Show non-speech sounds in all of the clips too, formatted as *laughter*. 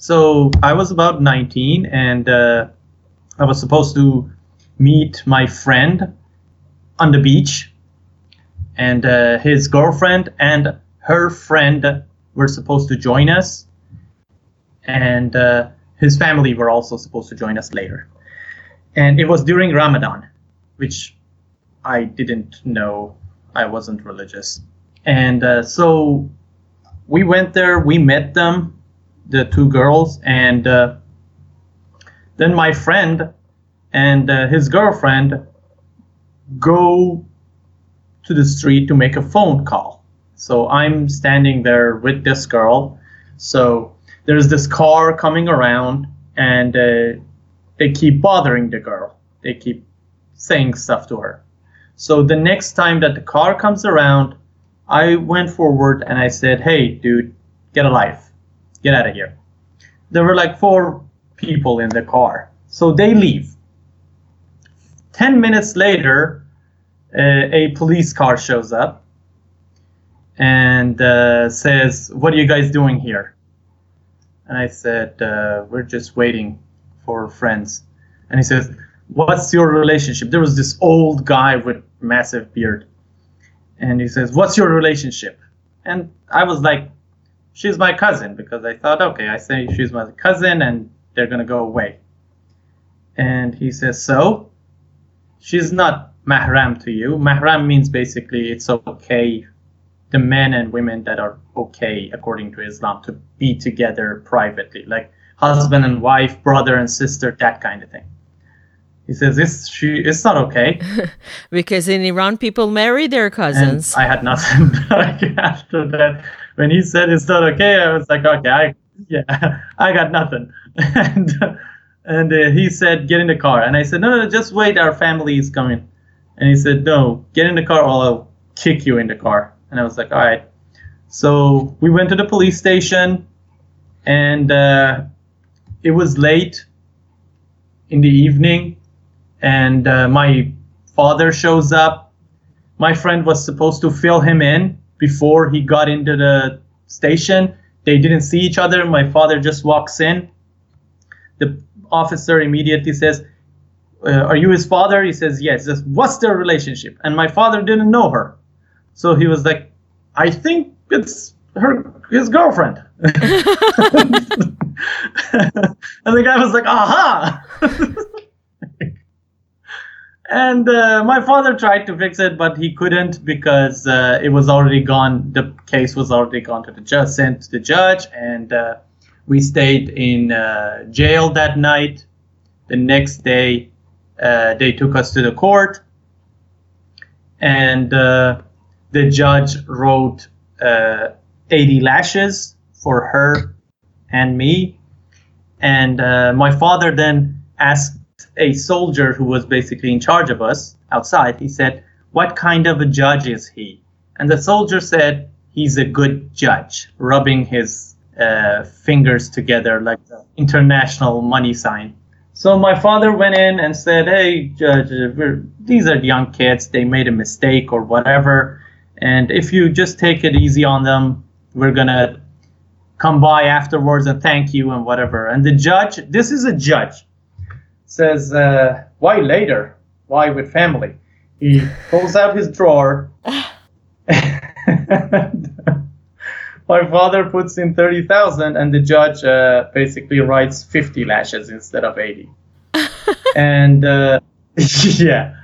So I was about 19 and uh, I was supposed to meet my friend on the beach. And uh, his girlfriend and her friend were supposed to join us. And uh, his family were also supposed to join us later. And it was during Ramadan, which I didn't know. I wasn't religious. And uh, so we went there, we met them, the two girls, and uh, then my friend and uh, his girlfriend go to the street to make a phone call. So I'm standing there with this girl. So there's this car coming around, and uh, they keep bothering the girl. They keep saying stuff to her. So the next time that the car comes around, I went forward and I said, "Hey, dude, get a life, get out of here." There were like four people in the car, so they leave. Ten minutes later, uh, a police car shows up and uh, says, "What are you guys doing here?" And I said, uh, "We're just waiting for friends." And he says, "What's your relationship?" There was this old guy with massive beard, and he says, "What's your relationship?" And I was like, "She's my cousin," because I thought, okay, I say she's my cousin, and they're gonna go away. And he says, "So?" She's not mahram to you. Mahram means basically it's okay the men and women that are okay according to Islam to be together privately, like husband and wife, brother and sister, that kind of thing. He says it's she it's not okay. *laughs* because in Iran people marry their cousins. And I had nothing like *laughs* after that. When he said it's not okay, I was like, okay, I yeah, *laughs* I got nothing. *laughs* and and uh, he said, get in the car. And I said, no, no, just wait, our family is coming. And he said, no, get in the car or I'll kick you in the car. And I was like, all right. So we went to the police station, and uh, it was late in the evening, and uh, my father shows up. My friend was supposed to fill him in before he got into the station. They didn't see each other. My father just walks in. The officer immediately says, uh, Are you his father? He says, Yes. He says, What's their relationship? And my father didn't know her. So he was like, I think it's her his girlfriend. *laughs* *laughs* and the guy was like, aha. *laughs* and uh, my father tried to fix it, but he couldn't because uh, it was already gone. The case was already gone to the judge, sent to the judge, and uh, we stayed in uh, jail that night. The next day, uh, they took us to the court, and uh, the judge wrote uh, 80 lashes for her and me. And my father then asked a soldier who was basically in charge of us outside, he said, What kind of a judge is he? And the soldier said, He's a good judge, rubbing his uh, fingers together like the international money sign. So my father went in and said, Hey, judge, these are young kids. They made a mistake or whatever and if you just take it easy on them, we're going to come by afterwards and thank you and whatever. And the judge, this is a judge, says, uh, Why later? Why with family? He *laughs* pulls out his drawer. *laughs* my father puts in 30,000 and the judge uh, basically writes 50 lashes instead of 80. *laughs* and uh, yeah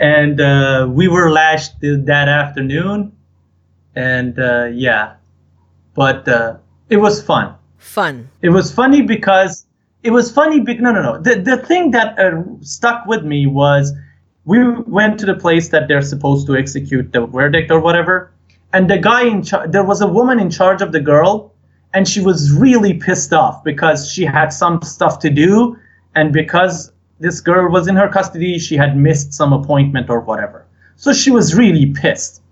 and uh, we were lashed that afternoon, and uh, yeah, but uh, it was fun. Fun. It was funny because it was funny. Be- no, no, no. The the thing that uh, stuck with me was we went to the place that they're supposed to execute the verdict or whatever, and the guy in charge. There was a woman in charge of the girl, and she was really pissed off because she had some stuff to do, and because this girl was in her custody. She had missed some appointment or whatever. So she was really pissed.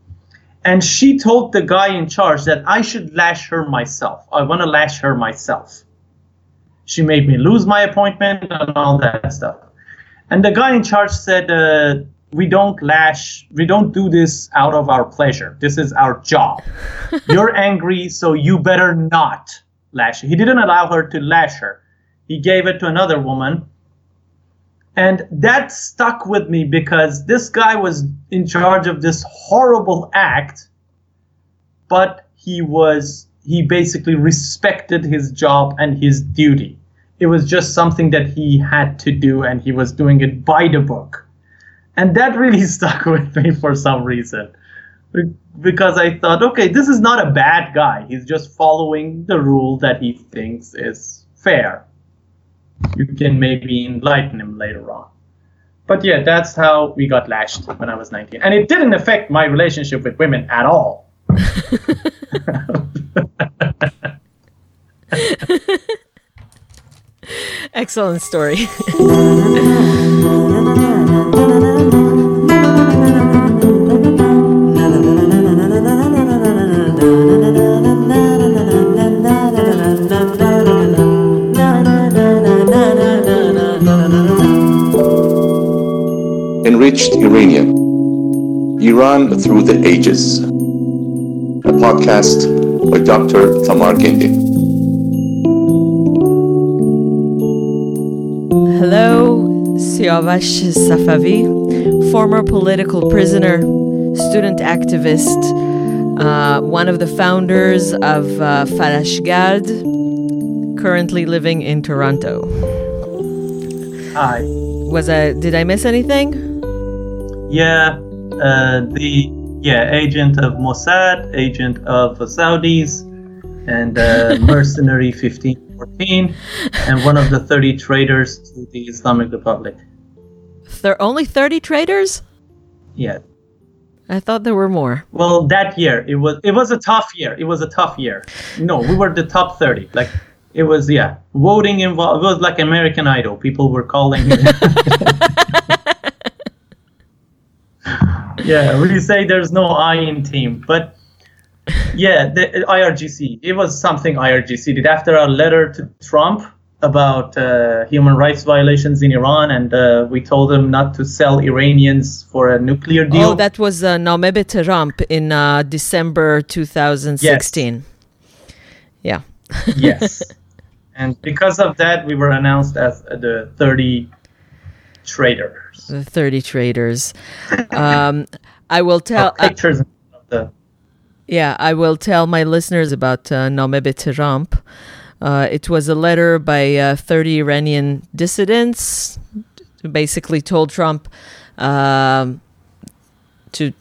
And she told the guy in charge that I should lash her myself. I want to lash her myself. She made me lose my appointment and all that stuff. And the guy in charge said, uh, We don't lash, we don't do this out of our pleasure. This is our job. *laughs* You're angry, so you better not lash. He didn't allow her to lash her. He gave it to another woman. And that stuck with me because this guy was in charge of this horrible act, but he was he basically respected his job and his duty. It was just something that he had to do and he was doing it by the book. And that really *laughs* stuck with me for some reason. Because I thought, okay, this is not a bad guy. He's just following the rule that he thinks is fair. You can maybe enlighten him later on. But yeah, that's how we got lashed when I was 19. And it didn't affect my relationship with women at all. *laughs* *laughs* Excellent story. Enriched Uranium Iran Through the Ages. A podcast by Dr. Tamar Gindi. Siavash Safavi, former political prisoner, student activist, uh, one of the founders of uh, Farashgard, currently living in Toronto. Hi. Was I? Did I miss anything? Yeah, uh, the yeah agent of Mossad, agent of the Saudis, and uh, *laughs* mercenary 1514, and one of the 30 traitors to the Islamic Republic. There are only thirty traders? Yeah. I thought there were more. Well, that year it was it was a tough year. It was a tough year. No, we were the top 30. Like it was yeah, voting involved. It was like American Idol. People were calling. *laughs* yeah, we say there's no I in team, but yeah, the IRGC. It was something IRGC did after a letter to Trump about uh, human rights violations in Iran, and uh, we told them not to sell Iranians for a nuclear deal. Oh, that was uh, Naumebe Trump in uh, December 2016. Yeah. *laughs* yes. And because of that, we were announced as uh, the 30 traitors. The 30 traders. *laughs* Um, I will tell. Uh, pictures of the Yeah, I will tell my listeners about uh, Naumebe Trump. Uh, it was a letter by uh, 30 Iranian dissidents who basically told Trump um, to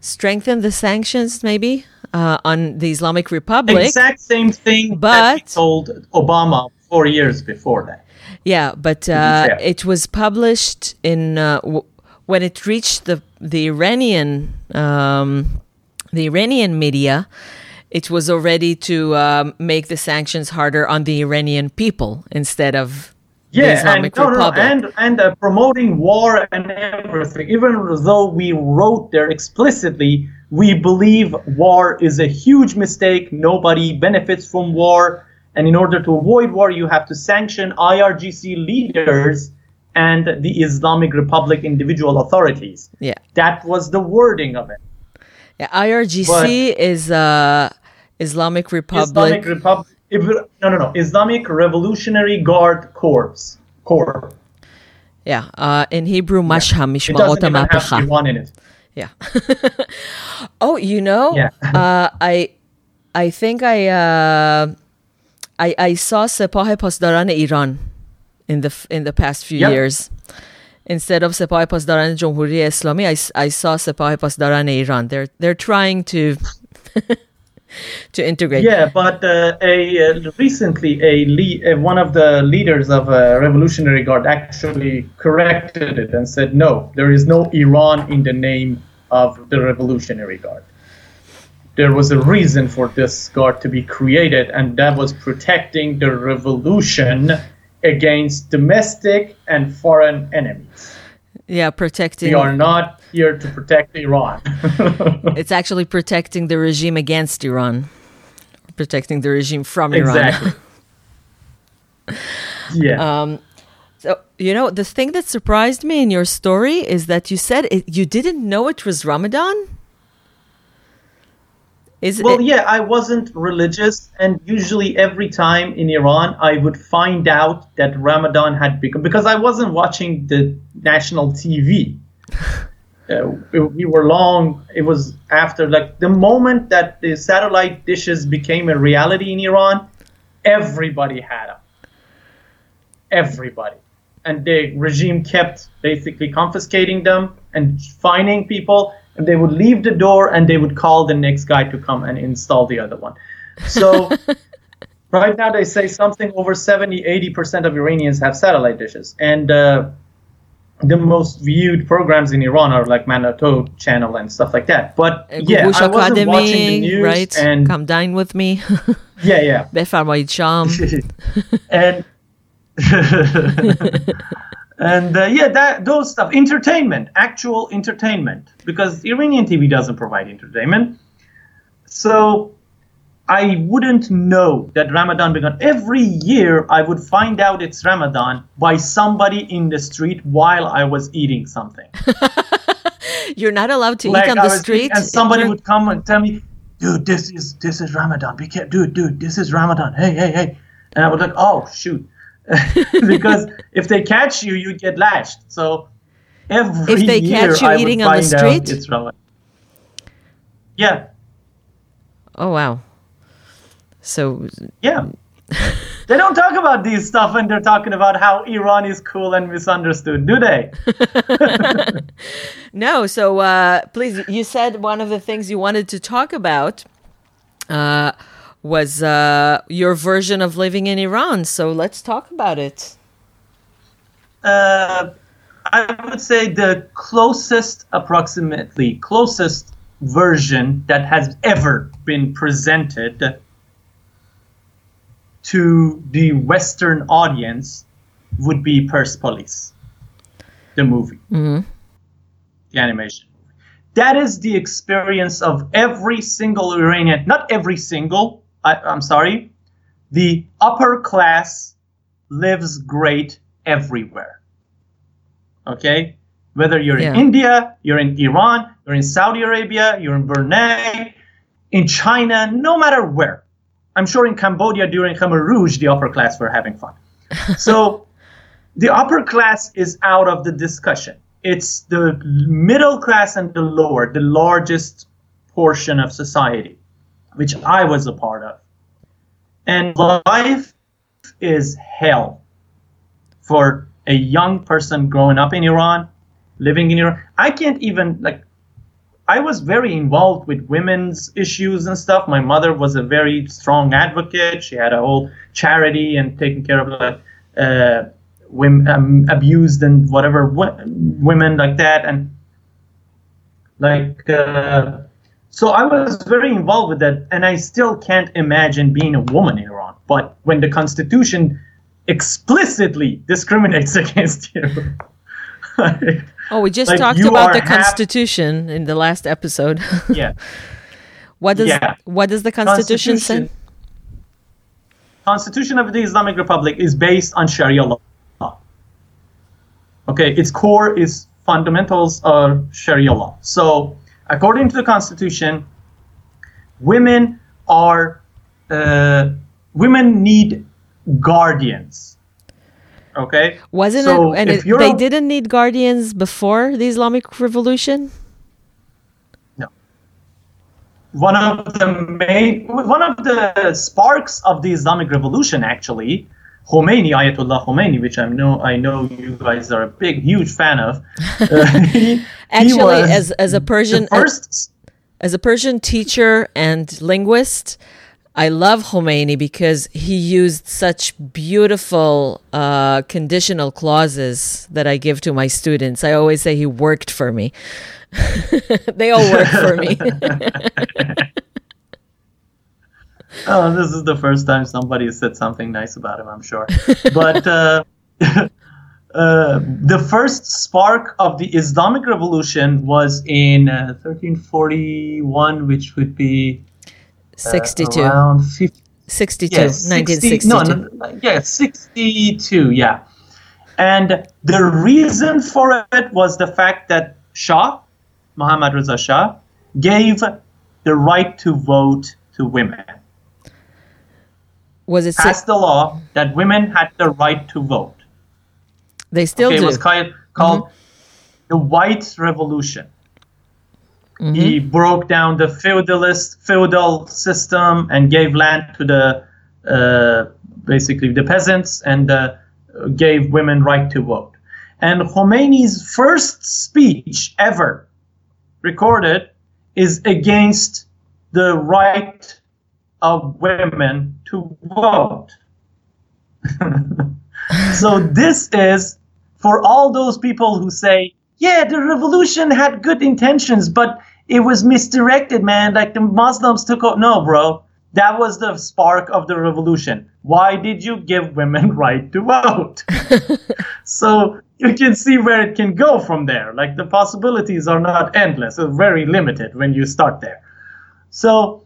strengthen the sanctions, maybe, uh, on the Islamic Republic. exact same thing But- told Obama four years before that. Yeah, but uh, it was published in uh, w- when it reached the the Iranian um, the Iranian media. It was already to um, make the sanctions harder on the Iranian people instead of the Yeah, Islamic and, no, no, Republic. and and uh, promoting war and everything. Even though we wrote there explicitly, we believe war is a huge mistake. Nobody benefits from war, and in order to avoid war, you have to sanction IRGC leaders and the Islamic Republic individual authorities. yeah, That was the wording of it. yeah. IRGC But- is uh, Islamic Republic. Islamic Republic. No, no, no. Islamic Revolutionary Guard Corps. Corps. yeah, uh, in Hebrew, It doesn't Mishmaot have HaMapecha. In it. Yeah. *laughs* oh, you know, Yeah. uh, I, I think I, uh, I, I saw Sepah Pasdaran Iran in the in the past few Yep. years. Instead of Sepah Pasdaran Jumhuri Islami, I, I saw Sepah Pasdaran Iran. They're they're trying to *laughs* *laughs* to integrate. Yeah, but uh, a uh, recently a uh, one of the leaders of uh, Revolutionary Guard actually corrected it and said no, there is no Iran in the name of the Revolutionary Guard. There was a reason for this guard to be created, and that was protecting the revolution against domestic and foreign enemies. Yeah, protecting. We are not here to protect Iran. *laughs* It's actually protecting the regime against Iran, protecting the regime from Iran. exactly. *laughs* yeah. Um, so you know the thing that surprised me in your story is that you said it, you didn't know it was Ramadan. Is Well, it, yeah, I wasn't religious, and usually every time in Iran, I would find out that Ramadan had become because I wasn't watching the national TV. *laughs* Uh, we were long. It was after like the moment that the satellite dishes became a reality in Iran, everybody had them. Everybody, and the regime kept basically confiscating them and fining people they would leave the door and they would call the next guy to come and install the other one. So *laughs* right now they say something over 70, 80% of Iranians have satellite dishes. And uh, the most viewed programs in Iran are like Manoto channel and stuff like that. But uh, yeah, I wasn't Academy, watching the news right? and come dine with me. *laughs* yeah, yeah. بفرمایید charm. *laughs* and and uh, yeah, that those stuff, entertainment, actual entertainment, because Iranian TV doesn't provide entertainment. So I wouldn't know that Ramadan began. Every year, I would find out it's Ramadan by somebody in the street while I was eating something. *laughs* You're not allowed to Like, eat on I the street. and somebody would come and tell me, "Dude, this is this is Ramadan. Be careful, dude, dude. This is Ramadan. Hey, hey, hey." And I was like, "Oh, shoot," *laughs* because *laughs* if they catch you, you get lashed. So every If they year catch you I eating on the street? it's Ramadan. Yeah, Oh wow. So yeah. *laughs* they don't talk about these stuff when they're talking about how Iran is cool and misunderstood, do they? no. So uh, please, you said one of the things you wanted to talk about uh, was uh, your version of living in Iran. So let's talk about it. uh, I would say the closest, approximately closest version that has ever been presented to the Western audience would be Persepolis, the movie, the animation. That is the experience of every single Iranian, not every single, I, I'm sorry, the upper class lives great everywhere. Okay? Whether you're Yeah. in India, you're in Iran, you're in Saudi Arabia, you're in Brunei, in China, no matter where. I'm sure in Cambodia during Khmer Rouge, the upper class were having fun. *laughs* so the upper class is out of the discussion. It's the middle class and the lower, the largest portion of society, which I was a part of. And life is hell for a young person growing up in Iran, living in Iran. I can't even like I was very involved with women's issues and stuff. My mother was a very strong advocate. She had a whole charity and taking care of like uh, women um, abused and whatever wo- women like that and like uh, so I was very involved with that, and I still can't imagine being a woman in Iran. But when the constitution explicitly discriminates *laughs* against you, Oh, we just Like, talked about are the half- Constitution in the last episode. *laughs* yeah. what does Yeah. what does the Constitution, say? Constitution of the Islamic Republic is based on Sharia law. Okay, its core is fundamentals of Sharia law. So, according to the Constitution, women are uh, women need guardians. Okay, Wasn't So it? And if it, they a- didn't need guardians before the Islamic Revolution. No. one of the main one of the sparks of the Islamic Revolution actually Khomeini Ayatollah Khomeini which I know I know you guys are a big huge fan of *laughs* uh, he- he Actually, was as as a Persian first as a Persian teacher and linguist, I love Khomeini because he used such beautiful uh, conditional clauses that I give to my students. I always say he worked for me. *laughs* they all work for me. *laughs* *laughs* oh this is the first time somebody said something nice about him I'm sure but uh, *laughs* uh, the first spark of the Islamic Revolution was in uh, 1341 which would be uh, 62. around 50 62. Yes, 1962. 60 no, no, no, yeah, 62, yeah. And the reason for it was the fact that Shah, Muhammad Reza Shah, gave the right to vote to women. Was it? Passed the law that women had the right to vote. they still Okay, do. it was called, called the White Revolution. He broke down the feudalist feudal system and gave land to the uh, basically the peasants and uh, gave women right to vote. And Khomeini's first speech ever recorded is against the right of women to vote. *laughs* so this is for all those people who say, yeah, the revolution had good intentions, but it was misdirected, man. Like the Muslims took out. No, bro. That was the spark of the revolution. Why did you give women *laughs* right to vote? *laughs* so you can see where it can go from there. Like the possibilities are not endless. They're very limited when you start there. So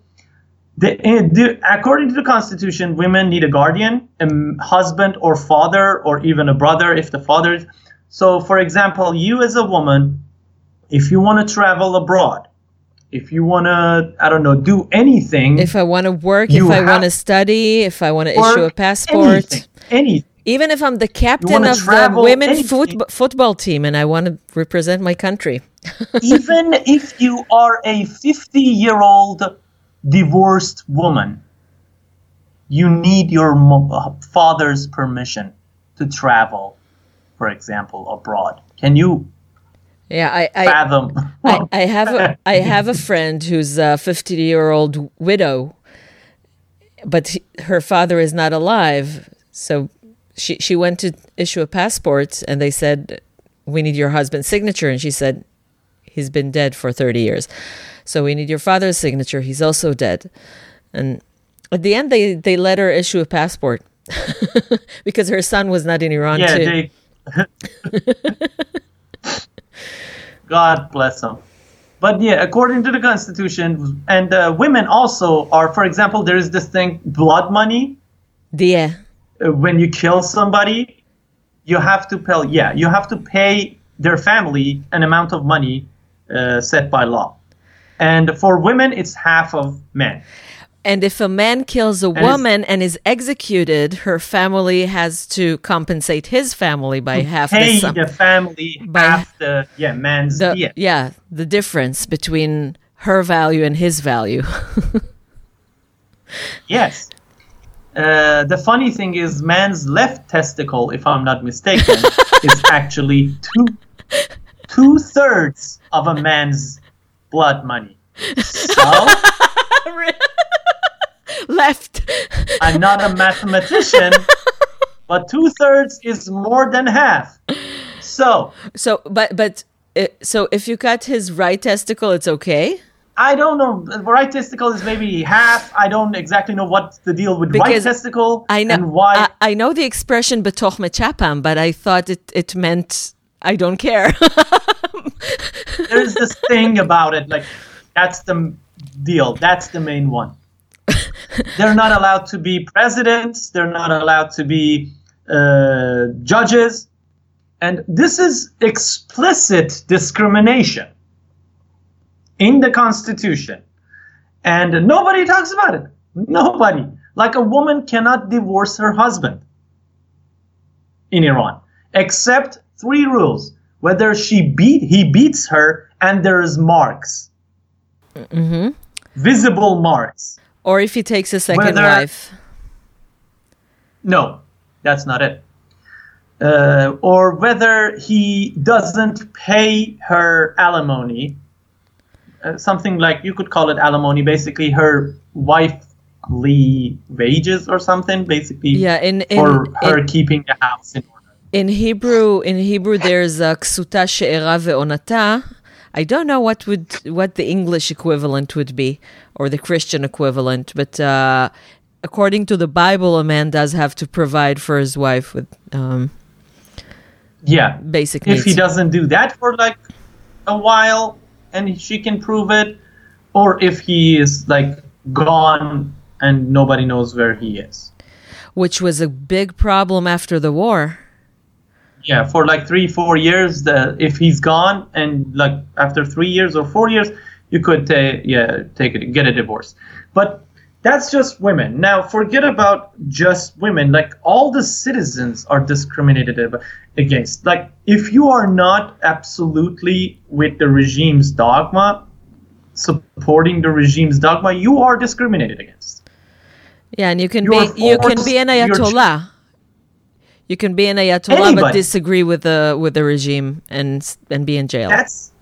the, eh, the, according to the Constitution, women need a guardian, a husband or father, or even a brother if the father. is- So, for example, you as a woman, if you want to travel abroad, if you want to, I don't know, do anything, if I want to work, if I want to study, if I want to issue a passport, anything, anything. even if I'm the captain of the women's foot- football team and I want to represent my country. *laughs* even if you are a 50 year old divorced woman, you need your mo- father's permission to travel, for example, abroad. Can you Yeah, I, I, fathom? I, I have a I have a friend who's a 50 year old widow, but he- her father is not alive. So she she went to issue a passport, and they said, "We need your husband's signature," and she said, "He's been dead for 30 years, so we need your father's signature. He's also dead." And at the end, they they let her issue a passport *laughs* because her son was not in Iran yeah, too. they. *laughs* God bless them. But yeah, according to the Constitution, and uh, women also are, for example, there is this thing, blood money. yeah. uh, when you kill somebody, you have to pay. Yeah, you have to pay their family an amount of money uh, set by law. And for women, it's half of men. And if a man kills a it's- woman and is executed, her family has to compensate his family by half the Pay sum. the family By- half the yeah man's The- yeah. yeah, the difference between her value and his value. *laughs* Yes. Uh, the funny thing is, man's left testicle, if I'm not mistaken, *laughs* is actually two two thirds of a man's blood money. So. *laughs* Left. I'm not a mathematician, but two thirds is more than half. So So, but but uh, so if you cut his right testicle, it's okay I don't know. Right testicle is maybe half. I don't exactly know what the deal with right testicle I know and why. I, I know the expression betoch mechapam, but I thought it it meant I don't care. *laughs* There's this thing about it. Like that's the deal. That's the main one. They're not allowed to be presidents. They're not allowed to be uh, judges, and this is explicit discrimination in the Constitution, and nobody talks about it. Nobody. Like a woman cannot divorce her husband in Iran, except three rules: whether she beat he beats her, and there is marks, visible marks. or if he takes a second Whether- wife. No, that's not it. Uh, or whether he doesn't pay her alimony, uh, something like you could call it alimony, basically her wifely wages or something, basically Yeah, in in, for her in keeping the house in. In Hebrew, in Hebrew, there's a ksuta she'era ve'onata. I don't know what would what the English equivalent would be or the Christian equivalent, but uh, according to the Bible, a man does have to provide for his wife with um, Yeah, basic if he doesn't do that for like a while and she can prove it, or if he is like gone and nobody knows where he is. which was a big problem after the war. Yeah, for like three, four years, the, if he's gone and like after three years or four years, you could ta- yeah take it get a divorce. But that's just women. Now forget about just women. Like all the citizens are discriminated against. Like if you are not absolutely with the regime's dogma, supporting the regime's dogma, you are discriminated against. Yeah, and you can You're be you can be an ayatollah. You can be an ayatollah but disagree with the with the regime and and be in jail. That's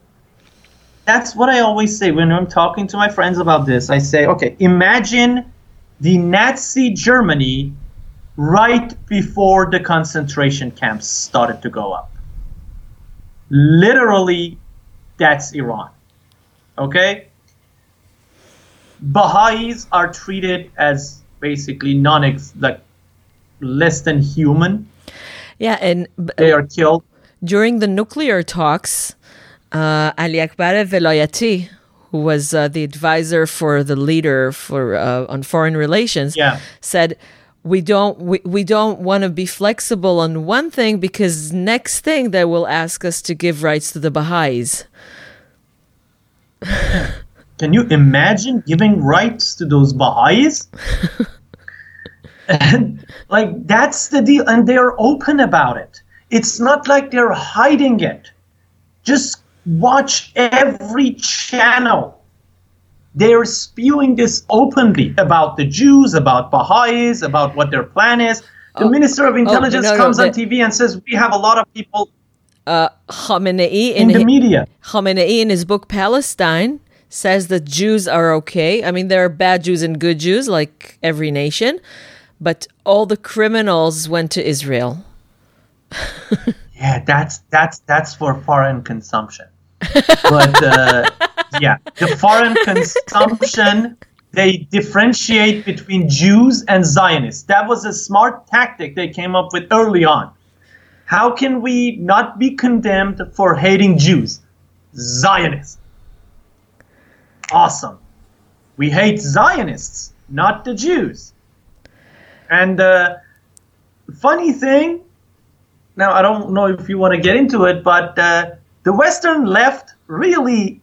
that's what I always say when I'm talking to my friends about this. I say, okay, imagine the Nazi Germany right before the concentration camps started to go up. Literally, that's Iran. Okay? Baha'is are treated as basically non like less than human. Yeah, and They are killed. during the nuclear talks, uh, Ali Akbar Velayati, who was uh, the advisor for the leader for uh, on foreign relations, Yeah. said we don't we, we don't want to be flexible on one thing because next thing they will ask us to give rights to the Baha'is. *laughs* Can you imagine giving rights to those Baha'is? *laughs* and like that's the deal, and they're open about it. It's not like they're hiding it. Just watch every channel. They're spewing this openly about the Jews, about Baha'is, about what their plan is. The oh, Minister of oh, Intelligence no, no, comes on the- TV and says we have a lot of people uh, Khamenei in in, the media. Khamenei in his book Palestine says that Jews are okay. I mean, there are bad Jews and good Jews, like every nation, but all the criminals went to Israel. Yeah, that's that's that's for foreign consumption. But uh, yeah, the foreign consumption they differentiate between Jews and Zionists. That was a smart tactic they came up with early on. How can we not be condemned for hating Jews? Zionists. Awesome. We hate Zionists, not the Jews. And uh, funny thing, now I don't know if you want to get into it, but uh, the Western left really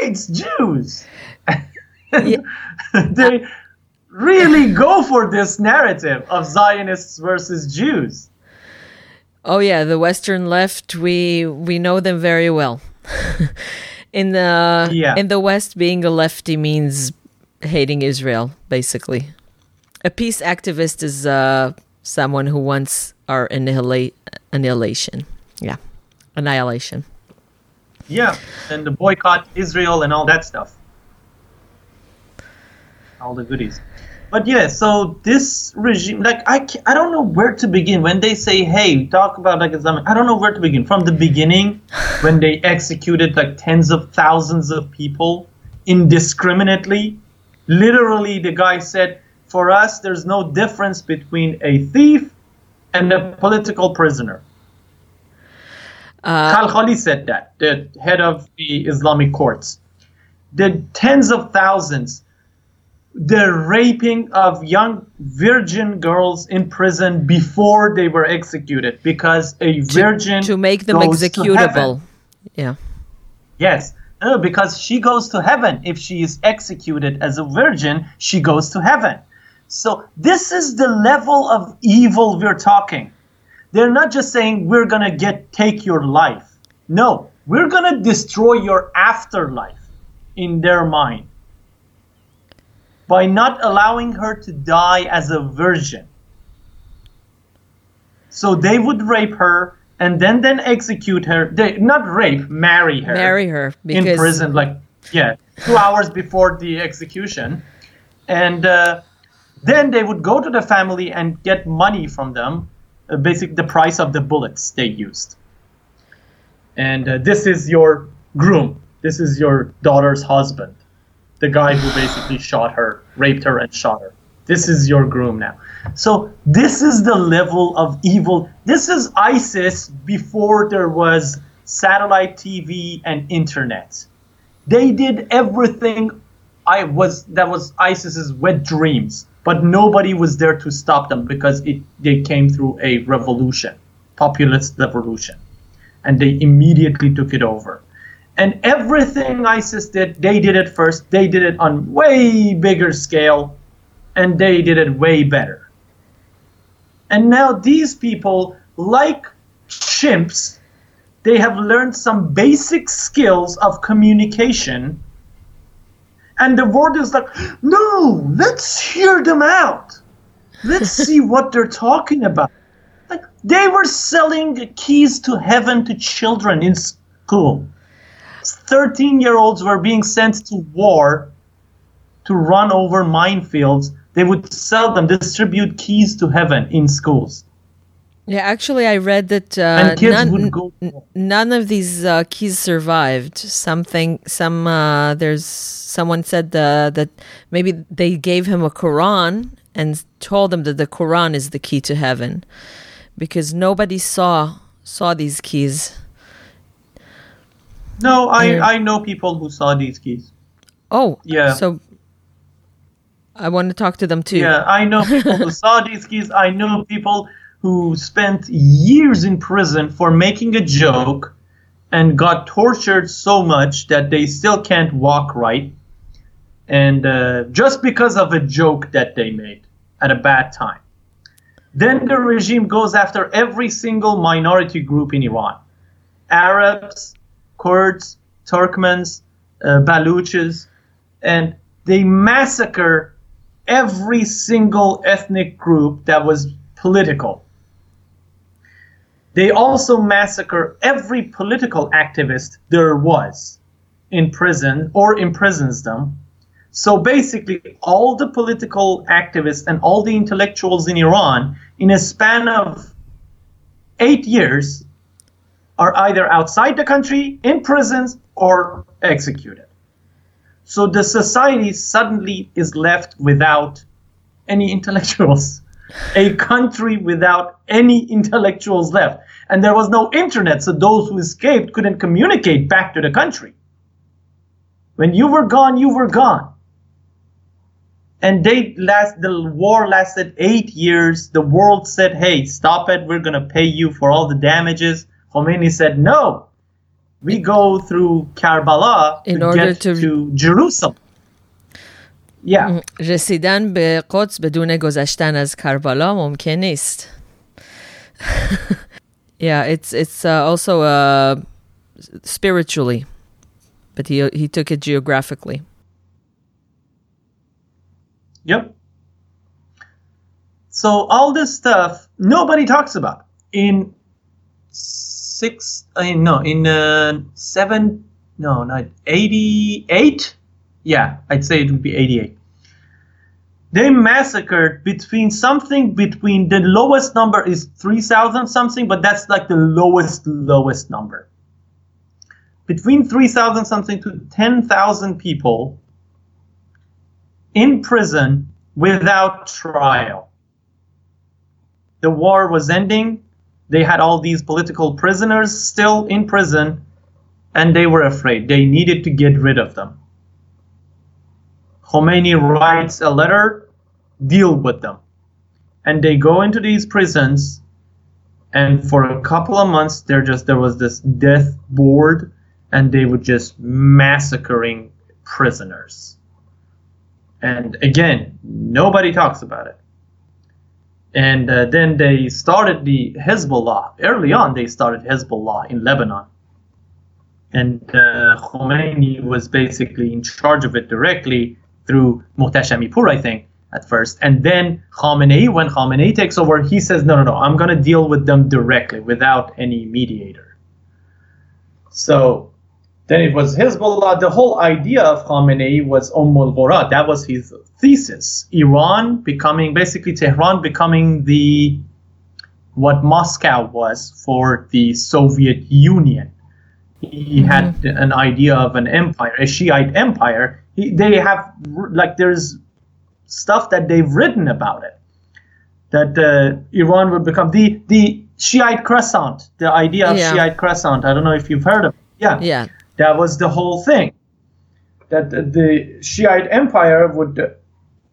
hates Jews. *laughs* they really go for this narrative of Zionists versus Jews. Oh yeah, the Western left. We we know them very well. *laughs* in the Yeah. in the West, being a lefty means hating Israel, basically. A peace activist is uh, someone who wants our annihilate annihilation. Yeah, annihilation. Yeah, and the boycott Israel and all that stuff. All the goodies. But yeah, so this regime, like I, I don't know where to begin when they say, "Hey, talk about like Islamic." I don't know where to begin. From the beginning, *laughs* when they executed like tens of thousands of people indiscriminately, literally, the guy said, "For us, there's no difference between a thief and a political prisoner." Uh, Khalkhali said that, the head of the Islamic courts. The tens of thousands, the raping of young virgin girls in prison before they were executed because a virgin to make them executable. Yeah. Yes. No, because she goes to heaven. If she is executed as a virgin, she goes to heaven. So this is the level of evil we're talking. They're not just saying we're gonna get take your life. No, we're gonna destroy your afterlife in their mind by not allowing her to die as a virgin. So they would rape her and then then execute her. They not rape, marry her Marry her in prison, like yeah, two hours before the execution, and uh, then they would go to the family and get money from them, uh, basically the price of the bullets they used. And uh, this is your groom. This is your daughter's husband, the guy who basically shot her, raped her, and shot her. This is your groom now. So this is the level of evil. This is ISIS before there was satellite TV and internet. They did everything I was that was ISIS's wet dreams, but nobody was there to stop them because it they came through a revolution, populist revolution, and they immediately took it over. And everything ISIS did, they did it first. They did it on way bigger scale, and they did it way better. And now these people, like chimps, they have learned some basic skills of communication. And the world is like, no, let's hear them out. Let's *laughs* see what they're talking about. Like they were selling keys to heaven to children in school. 13 year olds were being sent to war to run over minefields. They would sell them, distribute keys to heaven in schools. Yeah, actually, I read that uh, none, n- none of these uh, keys survived. Something, some, uh, there's someone said uh, that maybe they gave him a Quran and told him that the Quran is the key to heaven, because nobody saw saw these keys. No, I, Yeah. I know people who saw these keys. Oh, Yeah. So I want to talk to them too. Yeah, I know people who saw these keys. I know people who spent years in prison for making a joke and got tortured so much that they still can't walk right. And uh, just because of a joke that they made at a bad time. Then the regime goes after every single minority group in Iran Arabs, Kurds, Turkmens, uh, Baluches, and they massacre every single ethnic group that was political. They also massacre every political activist there was in prison or imprisons them. So basically, all the political activists and all the intellectuals in Iran, in a span of eight years, are either outside the country, in prisons, or executed. So the society suddenly is left without any intellectuals. *laughs* A country without any intellectuals left And there was no internet, so those who escaped couldn't communicate back to the country. When you were gone, you were gone. And they last the war lasted eight years. The world said, Hey, stop it, we're gonna pay you for all the damages. Khomeini said, No. We go through Karbala In to order get to- to Jerusalem. Yeah. رسیدن به قدس بدون گذشتن از کربلا ممکن نیست. *laughs* yeah, it's it's uh, also uh, spiritually, but he he took it geographically. Yep. So all this stuff nobody talks about in six. I no in uh, seven. No, not eighty-eight. Yeah, I'd say it would be eighty-eight. They massacred between something between the lowest number is three thousand something, but that's like the lowest lowest number. Between three thousand something to ten thousand people in prison without trial. The war was ending. They had all these political prisoners still in prison, and they were afraid. They needed to get rid of them. Khomeini writes a letter, deal with them. And they go into these prisons, and for a couple of months, there just there was this death board, and they were just massacring prisoners. And again, nobody talks about it. And uh, then they started the Hezbollah. Early on, they started Hezbollah in Lebanon. And uh, Khomeini was basically in charge of it directly through Muhtashamipur, I think, at first. And then Khamenei, when Khamenei takes over, he says, no, no, no, I'm going to deal with them directly without any mediator. So then it was Hezbollah. The whole idea of Khamenei was Ummul Ghura. That was his thesis. Iran becoming, basically Tehran becoming the, what Moscow was for the Soviet Union. He had mm-hmm. an idea of an empire, a Shiite empire. He, they have, like, there's stuff that they've written about it. That uh, Iran would become the, the Shiite crescent, the idea of Yeah. Shiite crescent. I don't know if you've heard of it. Yeah. Yeah, That was the whole thing. That the- the Shiite empire would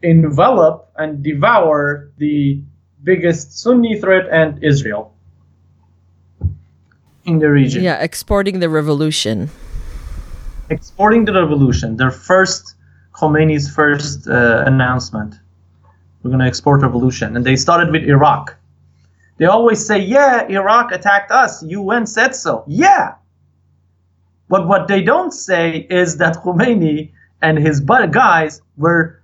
envelop and devour the biggest Sunni threat and Israel in the region. yeah, exporting the revolution. Exporting the revolution. Their first Khomeini's first uh, announcement. We're going to export revolution, and they started with Iraq. They always say, "Yeah, Iraq attacked us. UN said so." Yeah, but what they don't say is that *laughs* Khomeini and his guys were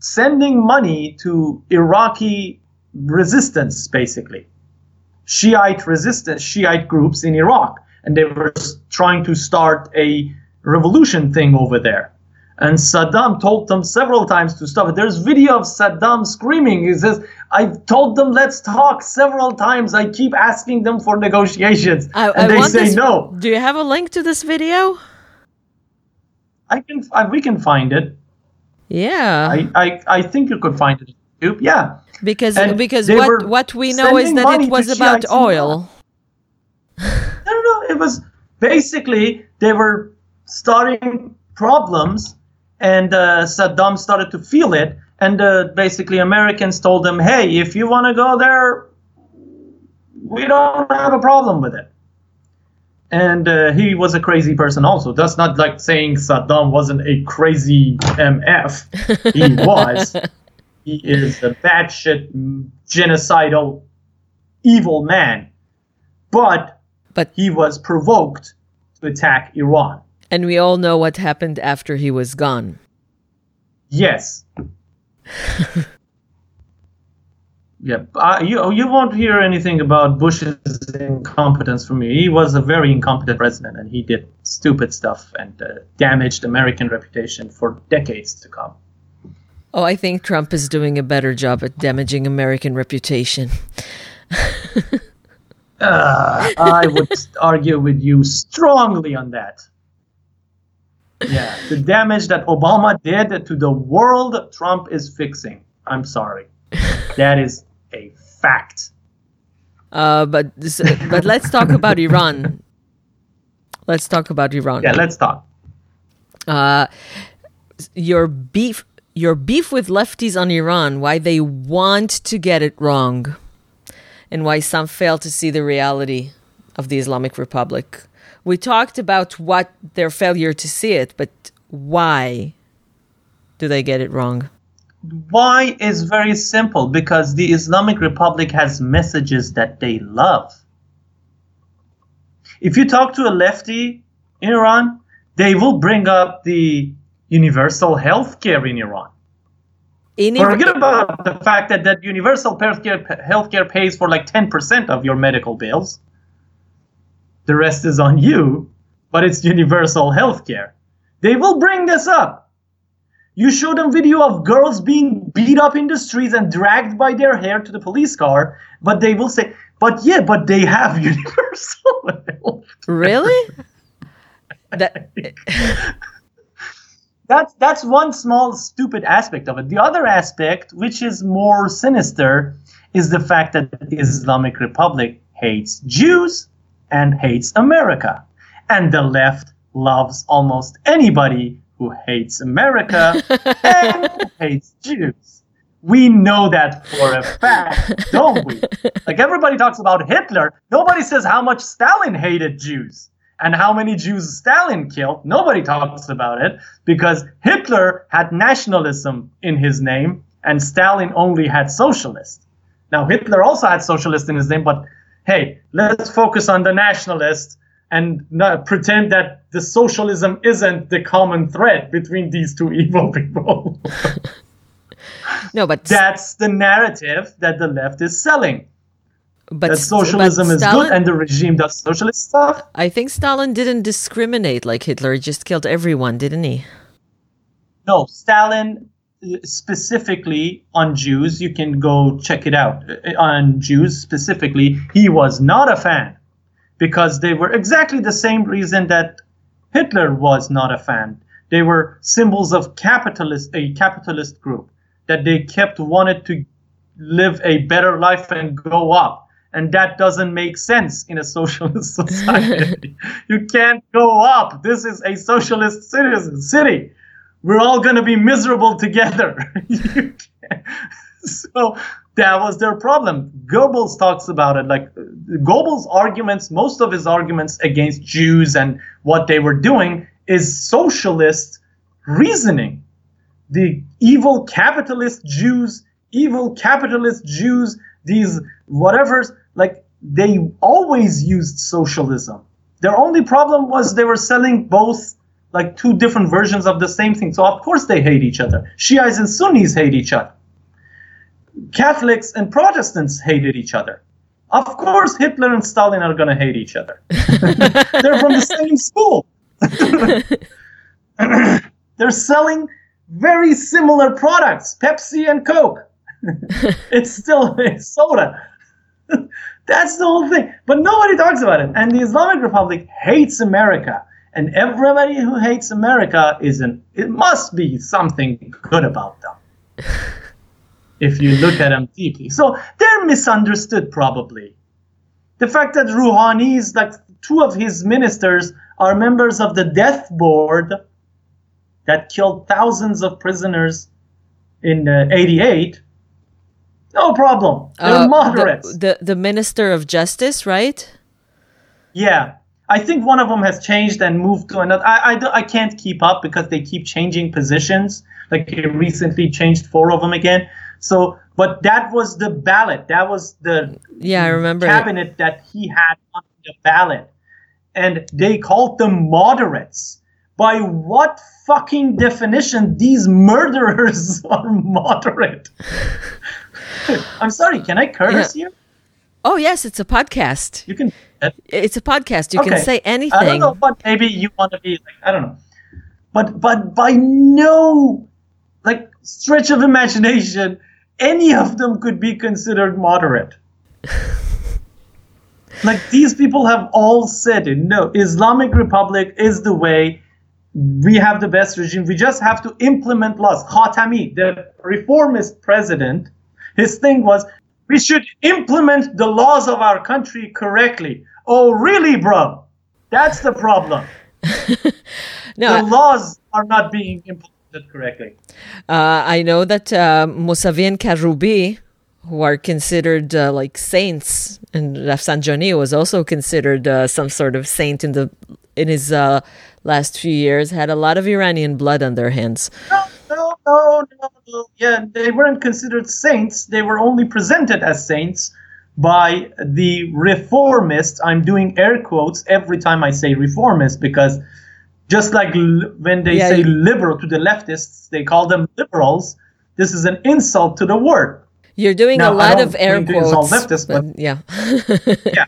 sending money to Iraqi resistance, basically. Shiite resistance, Shiite groups in Iraq. And they were trying to start a revolution thing over there. And Saddam told them several times to stop it. There's video of Saddam screaming. He says, I've told them let's talk several times. I keep asking them for negotiations. I, and I they say this, no. Do you have a link to this video? I can I, we can find it. Yeah. I, I, I think you could find it on YouTube. Yeah. Because and because what what we know is that it was about oil. Was basically they were starting problems and uh, Saddam started to feel it. And uh, basically, Americans told them, "Hey, if you want to go there, we don't have a problem with it." And uh, he was a crazy person, also. That's not like saying Saddam wasn't a crazy MF. He was. he is a batshit genocidal evil man. But, but he was provoked to attack Iran. And we all know what happened after he was gone. Yes. *laughs* yeah, uh, you you won't hear anything about Bush's incompetence from me. He was a very incompetent president, and he did stupid stuff and uh, damaged American reputation for decades to come. Oh, I think Trump is doing a better job at damaging American reputation. *laughs* uh, I would *laughs* argue with you strongly on that. Yeah, the damage that Obama did to the world, Trump is fixing. I'm sorry. That is a fact. Uh, but but let's talk about Iran. Let's talk about Iran. Yeah, let's talk. Uh, your beef, your beef with lefties on Iran. Why they want to get it wrong, and why some fail to see the reality of the Islamic Republic. We talked about what their failure to see it, but why do they get it wrong? Why is very simple because the Islamic Republic has messages that they love. If you talk to a lefty in Iran, they will bring up the universal health care in Iran. In Forget about the fact that that universal healthcare healthcare pays for like 10% of your medical bills the rest is on you, but it's universal healthcare. They will bring this up. You show them video of girls being beat up in the streets and dragged by their hair to the police car, but they will say, but yeah, but they have *laughs* universal health. Really? *laughs* that *laughs* that's that's one small stupid aspect of it. The other aspect, which is more sinister, is the fact that the Islamic Republic hates Jews and hates America. And the left loves almost anybody who hates America and *laughs* hates Jews. We know that for a fact, don't we? Like everybody talks about Hitler, nobody says how much Stalin hated Jews and how many Jews Stalin killed. Nobody talks about it because Hitler had nationalism in his name and Stalin only had socialist. Now, Hitler also had socialist in his name, but hey, let's focus on the nationalists and not pretend that the socialism isn't the common thread between these two *laughs* evil people. no, but that's the narrative that the left is selling. But that socialism but is Stalin, good and the regime does socialist stuff. I think Stalin didn't discriminate like Hitler; he just killed everyone, didn't he? No, Stalin uh, specifically on Jews, you can go check it out. Uh, uh, on Jews specifically, he was not a fan because they were exactly the same reason that Hitler was not a fan. They were symbols of capitalist, a capitalist group that they kept wanted to live a better life and go up. And that doesn't make sense in a socialist *laughs* society. *laughs* you can't go up. This is a socialist city we're all going to be miserable together. *laughs* so that was their problem. Goebbels talks about it. Like Goebbels' arguments, most of his arguments against Jews and what they were doing is socialist reasoning. The evil capitalist Jews, evil capitalist Jews, these whatever's they always used socialism. Their only problem was they were selling both like two different versions of the same thing. So of course they hate each other. Shiites and Sunnis hate each other. Catholics and Protestants hated each other. Of course Hitler and Stalin are going to hate each other. *laughs* They're from the same school. *laughs* They're selling very similar products, Pepsi and Coke. *laughs* it's still it's soda. That's the whole thing. But nobody talks about it. And the Islamic Republic hates America. And everybody who hates America is an it must be something good about them. *laughs* if you look at them deeply. So they're misunderstood probably. The fact that Rouhani's like two of his ministers are members of the death board that killed thousands of prisoners in uh, 88 no problem. They're uh, moderates. the, the, the minister of justice right? Yeah. I think one of them has changed and moved to another. I, I, I can't keep up because they keep changing positions. Like he recently changed four of them again. So but that was the ballot. That was the yeah i remember cabinet it. that he had on the ballot. And they called them moderates. By what fucking definition these murderers *laughs* are moderate? *laughs* I'm sorry, can I curse yeah. here? Oh yes, it's a podcast. You can. It's a podcast. You okay. can say anything. I don't know, but maybe you want to be like I don't know, but but by no like stretch of imagination, any of them could be considered moderate. *laughs* like these people have all said it. No, Islamic Republic is the way. We have the best regime. We just have to implement laws. Khatami, the reformist president, his thing was we should implement the laws of our country correctly. Oh, really, bro? That's the problem. *laughs* no, the laws are not being implemented correctly. Uh, I know that uh, Mousavi and Karoubi, who are considered uh, like saints, and Rafsanjani was also considered uh, some sort of saint in the in his uh, last few years. Had a lot of Iranian blood on their hands. No, no, no, no. Yeah, they weren't considered saints. They were only presented as saints by the reformists. I'm doing air quotes every time I say reformist because just like l- when they yeah, say liberal to the leftists, they call them liberals. This is an insult to the word you're doing now, a lot of air quotes. Leftist, but, but yeah. *laughs* yeah.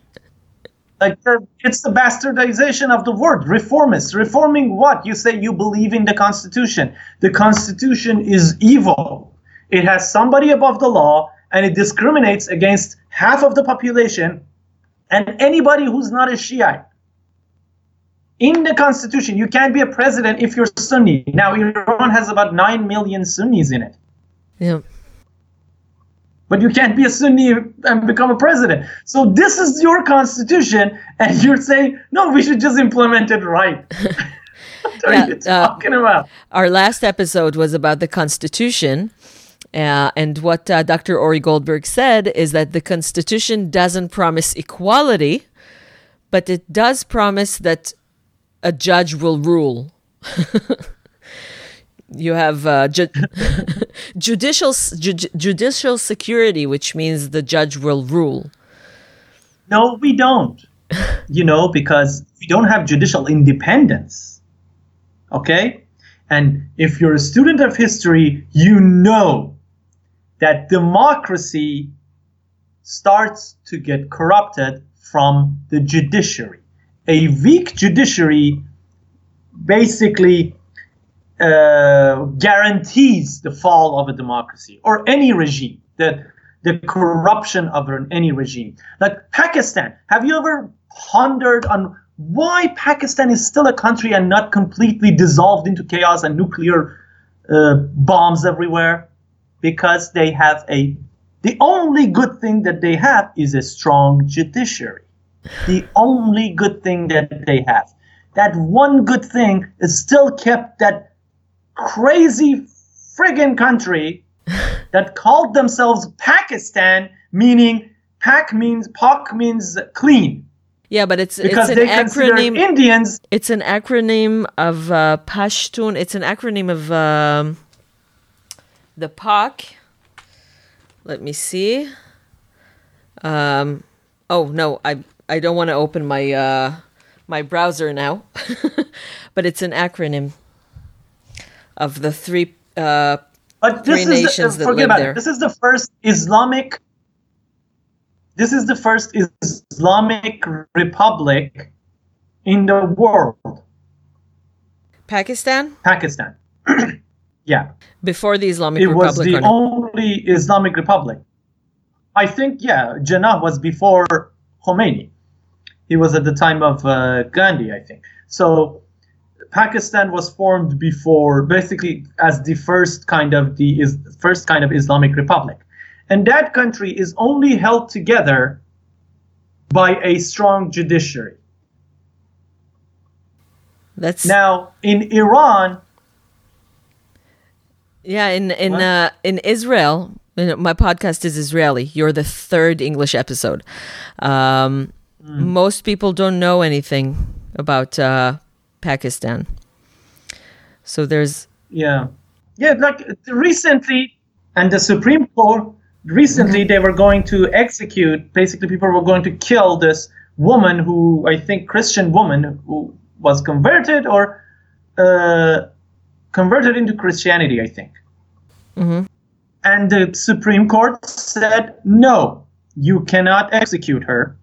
Like uh, it's the bastardization of the word reformist. Reforming what? You say you believe in the Constitution. The Constitution is evil. It has somebody above the law and it discriminates against half of the population and anybody who's not a Shiite. In the Constitution, you can't be a president if you're Sunni. Now, Iran has about 9 million Sunnis in it. Yeah but you can't be a Sunni and become a president. So this is your constitution, and you're saying no, we should just implement it right. *laughs* what are yeah, you uh, talking uh, about? Our last episode was about the constitution. Uh, and what uh, Dr. Ori Goldberg said is that the Constitution doesn't promise equality, but it does promise that a judge will rule. *laughs* you have uh, ju- *laughs* judicial ju- judicial security, which means the judge will rule. No, we don't. you know, because we don't have judicial independence. Okay? And if you're a student of history, you know that democracy starts to get corrupted from the judiciary. A weak judiciary basically uh, guarantees the fall of a democracy or any regime, the, the corruption of any regime. Like Pakistan, have you ever pondered on why Pakistan is still a country and not completely dissolved into chaos and nuclear uh, bombs everywhere? Because they have a, the only good thing that they have is a strong judiciary. The only good thing that they have. That one good thing is still kept that crazy friggin' country *laughs* that called themselves Pakistan, meaning Pak means Pak means clean. Yeah, but it's because it's an acronym. Indians. It's an acronym of uh, Pashtun. It's an acronym of um, the Pak. Let me see. Um, oh no, I I don't want to open my uh, my browser now, *laughs* but it's an acronym of the three. Uh, But Three this is nations the, that live there. it. This is the first Islamic. This is the first Islamic republic in the world. Pakistan Pakistan. *clears throat* yeah, before the Islamic it was the on- only Islamic republic. I think yeah, Jinnah was before Khomeini. He was at the time of uh, Gandhi, I think. So Pakistan was formed before, basically as the first kind of the is first kind of Islamic republic, and that country is only held together by a strong judiciary. That's Now in Iran, Yeah, in in uh, in Israel, my podcast is Israeli. You're the third English episode. Um, Hmm. Most people don't know anything about uh, Pakistan, so there's Yeah. Yeah, like recently, and the Supreme Court, recently they were going to execute, basically, people were going to kill this woman who, I think, Christian woman who was converted or uh, converted into Christianity, I think. Mm-hmm. And the Supreme Court said, no, you cannot execute her.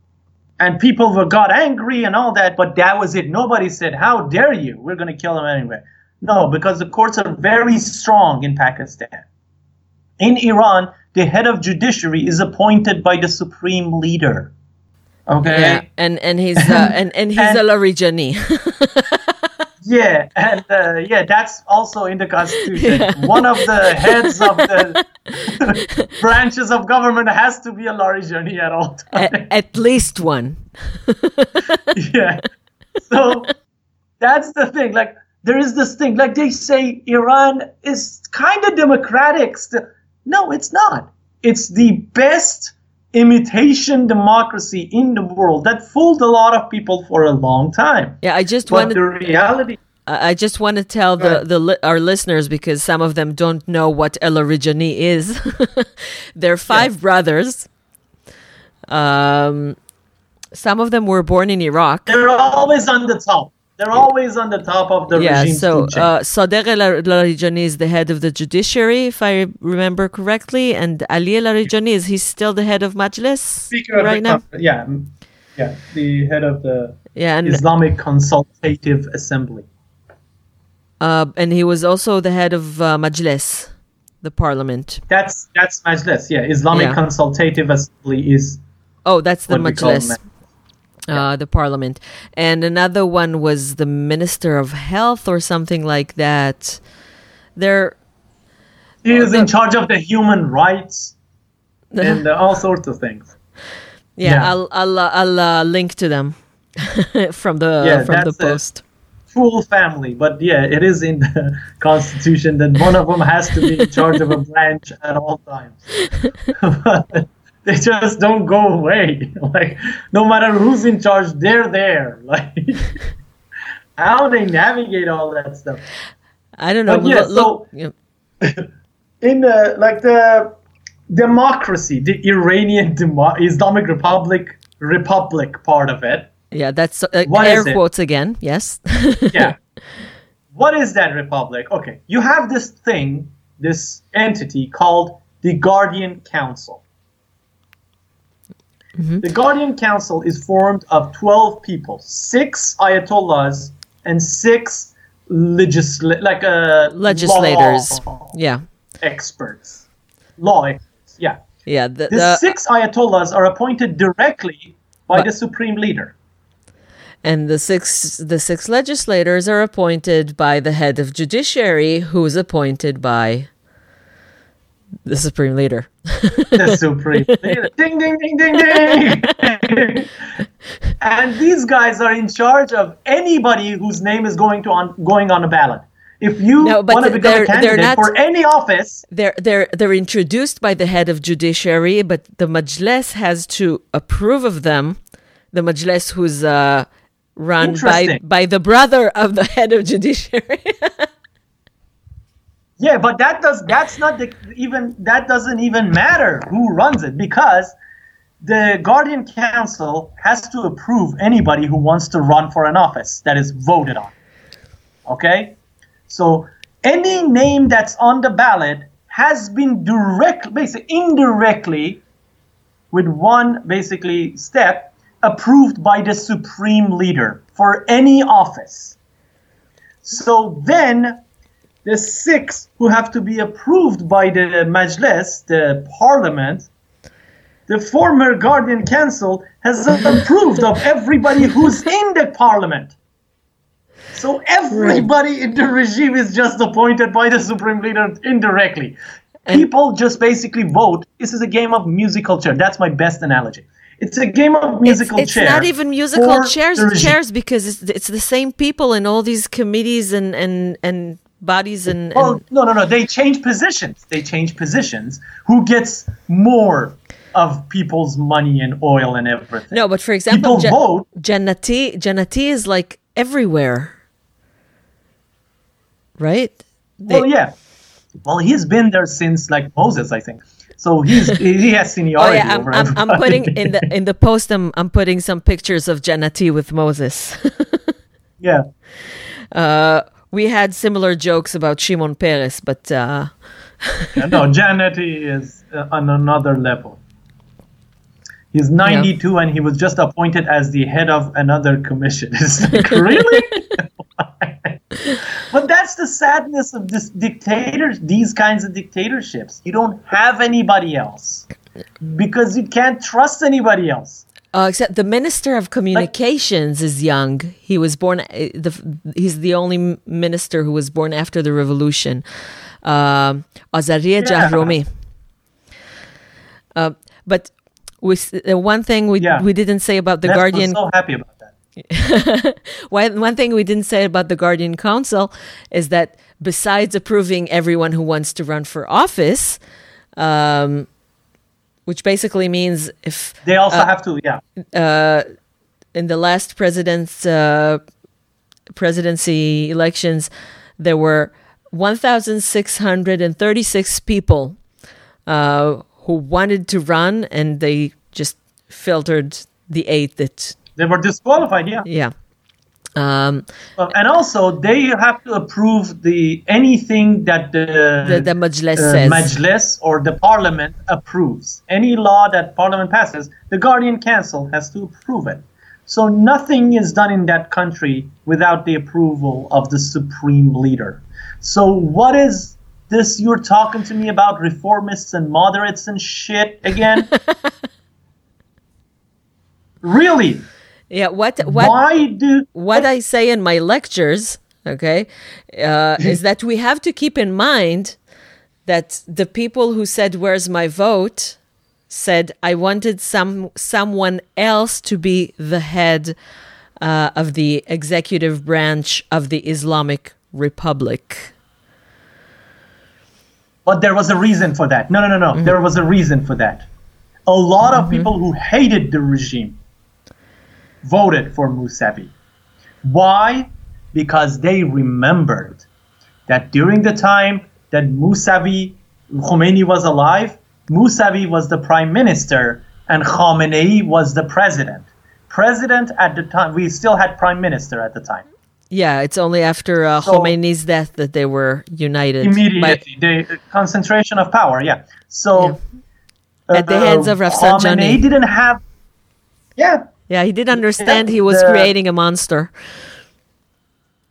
And people were, got angry and all that, but that was it. Nobody said, how dare you? We're going to kill him anyway. No, because the courts are very strong in Pakistan. In Iran, the head of judiciary is appointed by the supreme leader. Okay? yeah, and and he's uh, and and he's *laughs* And- a Larijani. *laughs* Yeah, and uh, yeah, that's also in the constitution. *laughs* One of the heads of the *laughs* branches of government has to be a Larijani at all times. at, at least one. *laughs* yeah. So that's the thing. Like there is this thing. Like they say Iran is kind of democratic. Still. No, it's not. It's the best imitation democracy in the world that fooled a lot of people for a long time. Yeah, I just But wanted the reality I just want to tell the, the our listeners because some of them don't know what El Larijani is. *laughs* They're five brothers. Um, some of them were born in Iraq. they're always on the top. They're always on the top of the Yeah, regime's so food uh, Sadegh El Larijani is the head of the judiciary, if I remember correctly, and Ali El Larijani is he's still the head of Majlis Speaker of right the now. Conf- yeah, yeah, the head of the Yeah, and Islamic Consultative Assembly. uh, and he was also the head of uh, Majlis, the parliament. That's that's Majlis. Yeah, Islamic Yeah. Consultative Assembly is Oh, that's the what Majlis. uh, the parliament. And another one was the minister of health or something like that. They're He is the- in charge of the human rights *laughs* and uh, all sorts of things. yeah, Yeah. I'll I'll uh, I'll uh, link to them *laughs* from the Yeah, from the post. Full family, but yeah, it is in the *laughs* constitution that one of them has to be in charge of a branch at all times. But *laughs* they just don't go away. *laughs* Like no matter who's in charge, they're there. *laughs* Like how they navigate all that stuff. I don't know. But yeah, look, so- in the like the democracy, the Iranian demo- Islamic Republic republic part of it. Yeah, that's uh, What air is it? quotes again. Yes. Yeah. what is that republic? Okay, you have this thing, this entity called the Guardian Council. The Guardian Council is formed of 12 people, six ayatollahs and six legisla- like uh, Legislators. yeah. experts. Law experts, yeah. Yeah. The, The the- six ayatollahs are appointed directly by But- the supreme leader. and the six the six legislators are appointed by the head of judiciary, who's appointed by the supreme leader. The supreme *laughs* leader. Ding, ding, ding, ding, ding. and these guys are in charge of anybody whose name is going to on going on a ballot. If you No, want to become they're- a candidate not- for any office, They're they're they're introduced by the head of judiciary, but the majlis has to approve of them the Majlis who's uh, run by by the brother of the head of judiciary. *laughs* Yeah, but that does that's not the even that doesn't even matter who runs it because the Guardian Council has to approve anybody who wants to run for an office that is voted on. Okay? So any name that's on the ballot has been direct basically indirectly with one basically step approved by the supreme leader for any office. So then the six who have to be approved by the Majlis, the parliament, the former Guardian Council has *laughs* approved of everybody who's in the parliament. So everybody in the regime is just appointed by the supreme leader indirectly. People just basically vote. This is a game of musical chair. That's my best analogy. It's a game of it's musical it's chair. not even musical chairs chairs because it's, it's the same people in all these committees and and and bodies and, Oh no no no! They change positions. They change positions. Who gets more of people's money and oil and everything? no. But for example, People vote. Jannati Jannati is like everywhere, right? Well, yeah. Well, he's been there since like Moses, I think. So he's he has *laughs* Oh seniority yeah, I'm, over I'm, I'm putting in the in the post. I'm I'm putting some pictures of Jannati with Moses. *laughs* yeah. Uh, we had similar jokes about Shimon Peres, but uh, Yeah, no, Jannati is uh, on another level. He's 92 and he was just appointed as the head of another commission. *laughs* It's like, really? *laughs* but that's the sadness of this dictators, these kinds of dictatorships. You don't have anybody else because you can't trust anybody else. Uh, except the Minister of Communications is young. He was born. uh, The, he's the only minister who was born after the revolution. Um, Azari Yeah. Jahromi. Uh, but we, uh, one thing we Yeah. we didn't say about the That's- Guardian I'm so happy about that. *laughs* One, one thing we didn't say about the Guardian Council is that besides approving everyone who wants to run for office, um, which basically means if They also have to, yeah. Uh, in the last president's uh, presidency elections, there were 1,636 people uh, who wanted to run, and they just filtered the eight that, They were disqualified, yeah. yeah. Um, Uh, and also, they have to approve the anything that the the, the Majlis uh, says. Majlis or the Parliament approves. Any law that Parliament passes, the Guardian Council has to approve it. So nothing is done in that country without the approval of the supreme leader. So what is this you're talking to me about reformists and moderates and shit again? *laughs* really? Yeah, what what Why do what I say in my lectures, okay, uh, is *laughs* that we have to keep in mind that the people who said "Where's my vote?" said I wanted some someone else to be the head uh, of the executive branch of the Islamic Republic. But there was a reason for that. No, no, no, no. There was a reason for that. A lot of people who hated the regime voted for Mousavi. Why? Because they remembered that during the time that Musavi Khomeini was alive, Musavi was the prime minister and Khamenei was the president. President at the time, we still had prime minister at the time. Yeah, it's only after uh, So- Khomeini's death that they were united. by- Immediately, the concentration of power, yeah. So, At the hands of Rafsanjani. Khamenei didn't have, yeah, yeah, he did understand he was the- creating a monster.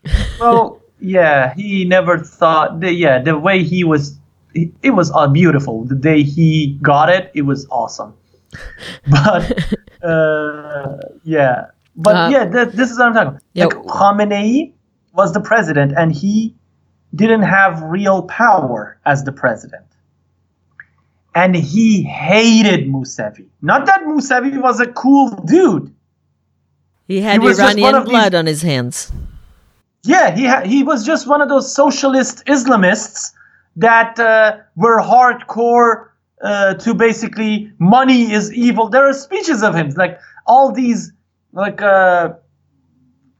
*laughs* well, yeah, he never thought. The, yeah, the way he was, it, it was uh, beautiful. The day he got it, it was awesome. *laughs* But uh, yeah, but Uh, yeah, th- this is what I'm talking. About. yeah. Like Khamenei was the president, and he didn't have real power as the president. And he hated Mousavi. Not that Mousavi was a cool dude. He had one Iranian these- blood on his hands. Yeah, he ha- he was just one of those socialist Islamists that uh, were hardcore uh, to basically money is evil. There are speeches of him like all these like uh,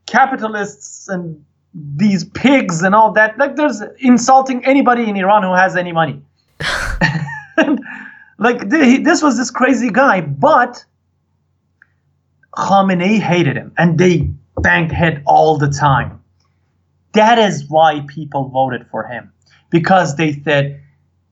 capitalists and these pigs and all that. Like there's insulting anybody in Iran who has any money. *laughs* *laughs* like th- this was this crazy guy, but Khamenei hated him, and they banged head all the time. That is why people voted for him because they said,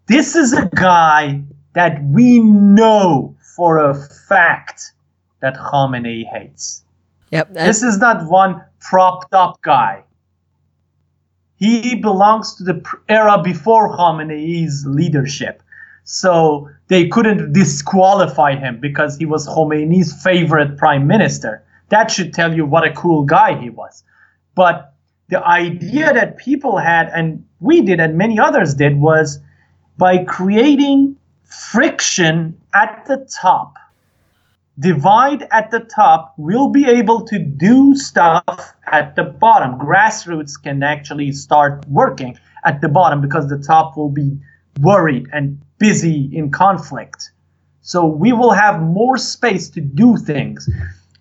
"This is a guy that we know for a fact that Khamenei hates." Yep. This is not one propped up guy. He belongs to the era before Khamenei's leadership. So they couldn't disqualify him because he was Khomeini's favorite prime minister. That should tell you what a cool guy he was. But the idea that people had, and we did, and many others did, was by creating friction at the top, divide at the top, we'll be able to do stuff at the bottom. Grassroots can actually start working at the bottom because the top will be worried and busy in conflict. So we will have more space to do things.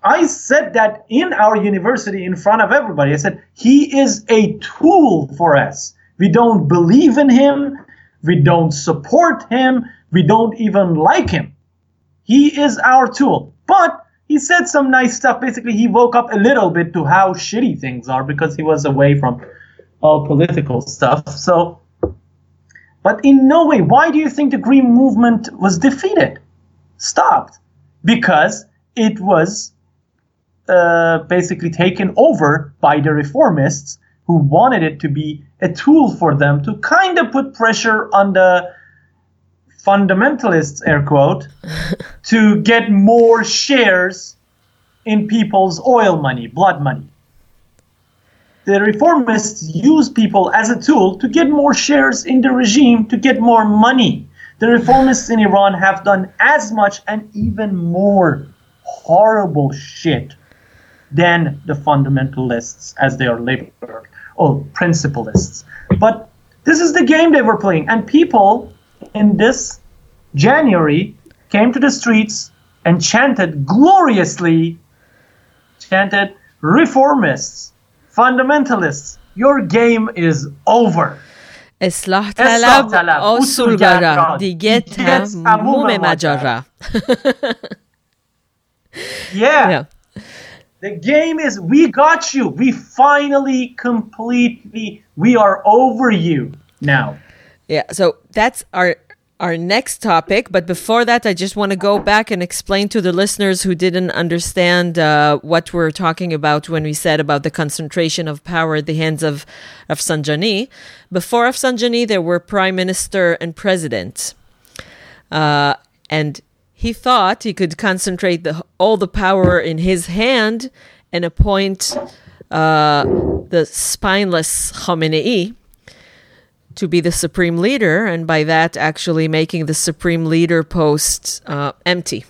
I said that in our university in front of everybody. I said, he is a tool for us. We don't believe in him. We don't support him. We don't even like him. He is our tool. But he said some nice stuff. Basically, he woke up a little bit to how shitty things are because he was away from all political stuff. So, but in no way, why do you think the Green Movement was defeated? Stopped. Because it was uh, basically taken over by the reformists who wanted it to be a tool for them to kind of put pressure on the fundamentalists, air quote, *laughs* to get more shares in people's oil money, blood money. The reformists use people as a tool to get more shares in the regime, to get more money. The reformists in Iran have done as much and even more horrible shit than the fundamentalists, as they are labeled, or principalists. But this is the game they were playing, and people in this January came to the streets and chanted gloriously, chanted, reformists, fundamentalists, your game is over. اصلاح اصلاح طلب طلب، اصولگرا اصولگرا، دیگه دیگه تموم تموم ماجرا *laughs* Yeah. Yeah. The game is we got you. We finally completely we are over you now. Yeah, so that's our our next topic. But before that, I just want to go back and explain to the listeners who didn't understand uh, what we're talking about when we said about the concentration of power at the hands of Rafsanjani. Before Rafsanjani, there were prime minister and president, uh, and he thought he could concentrate the, all the power in his hand and appoint uh, the spineless Khamenei to be the supreme leader, and by that, actually making the supreme leader post uh, empty.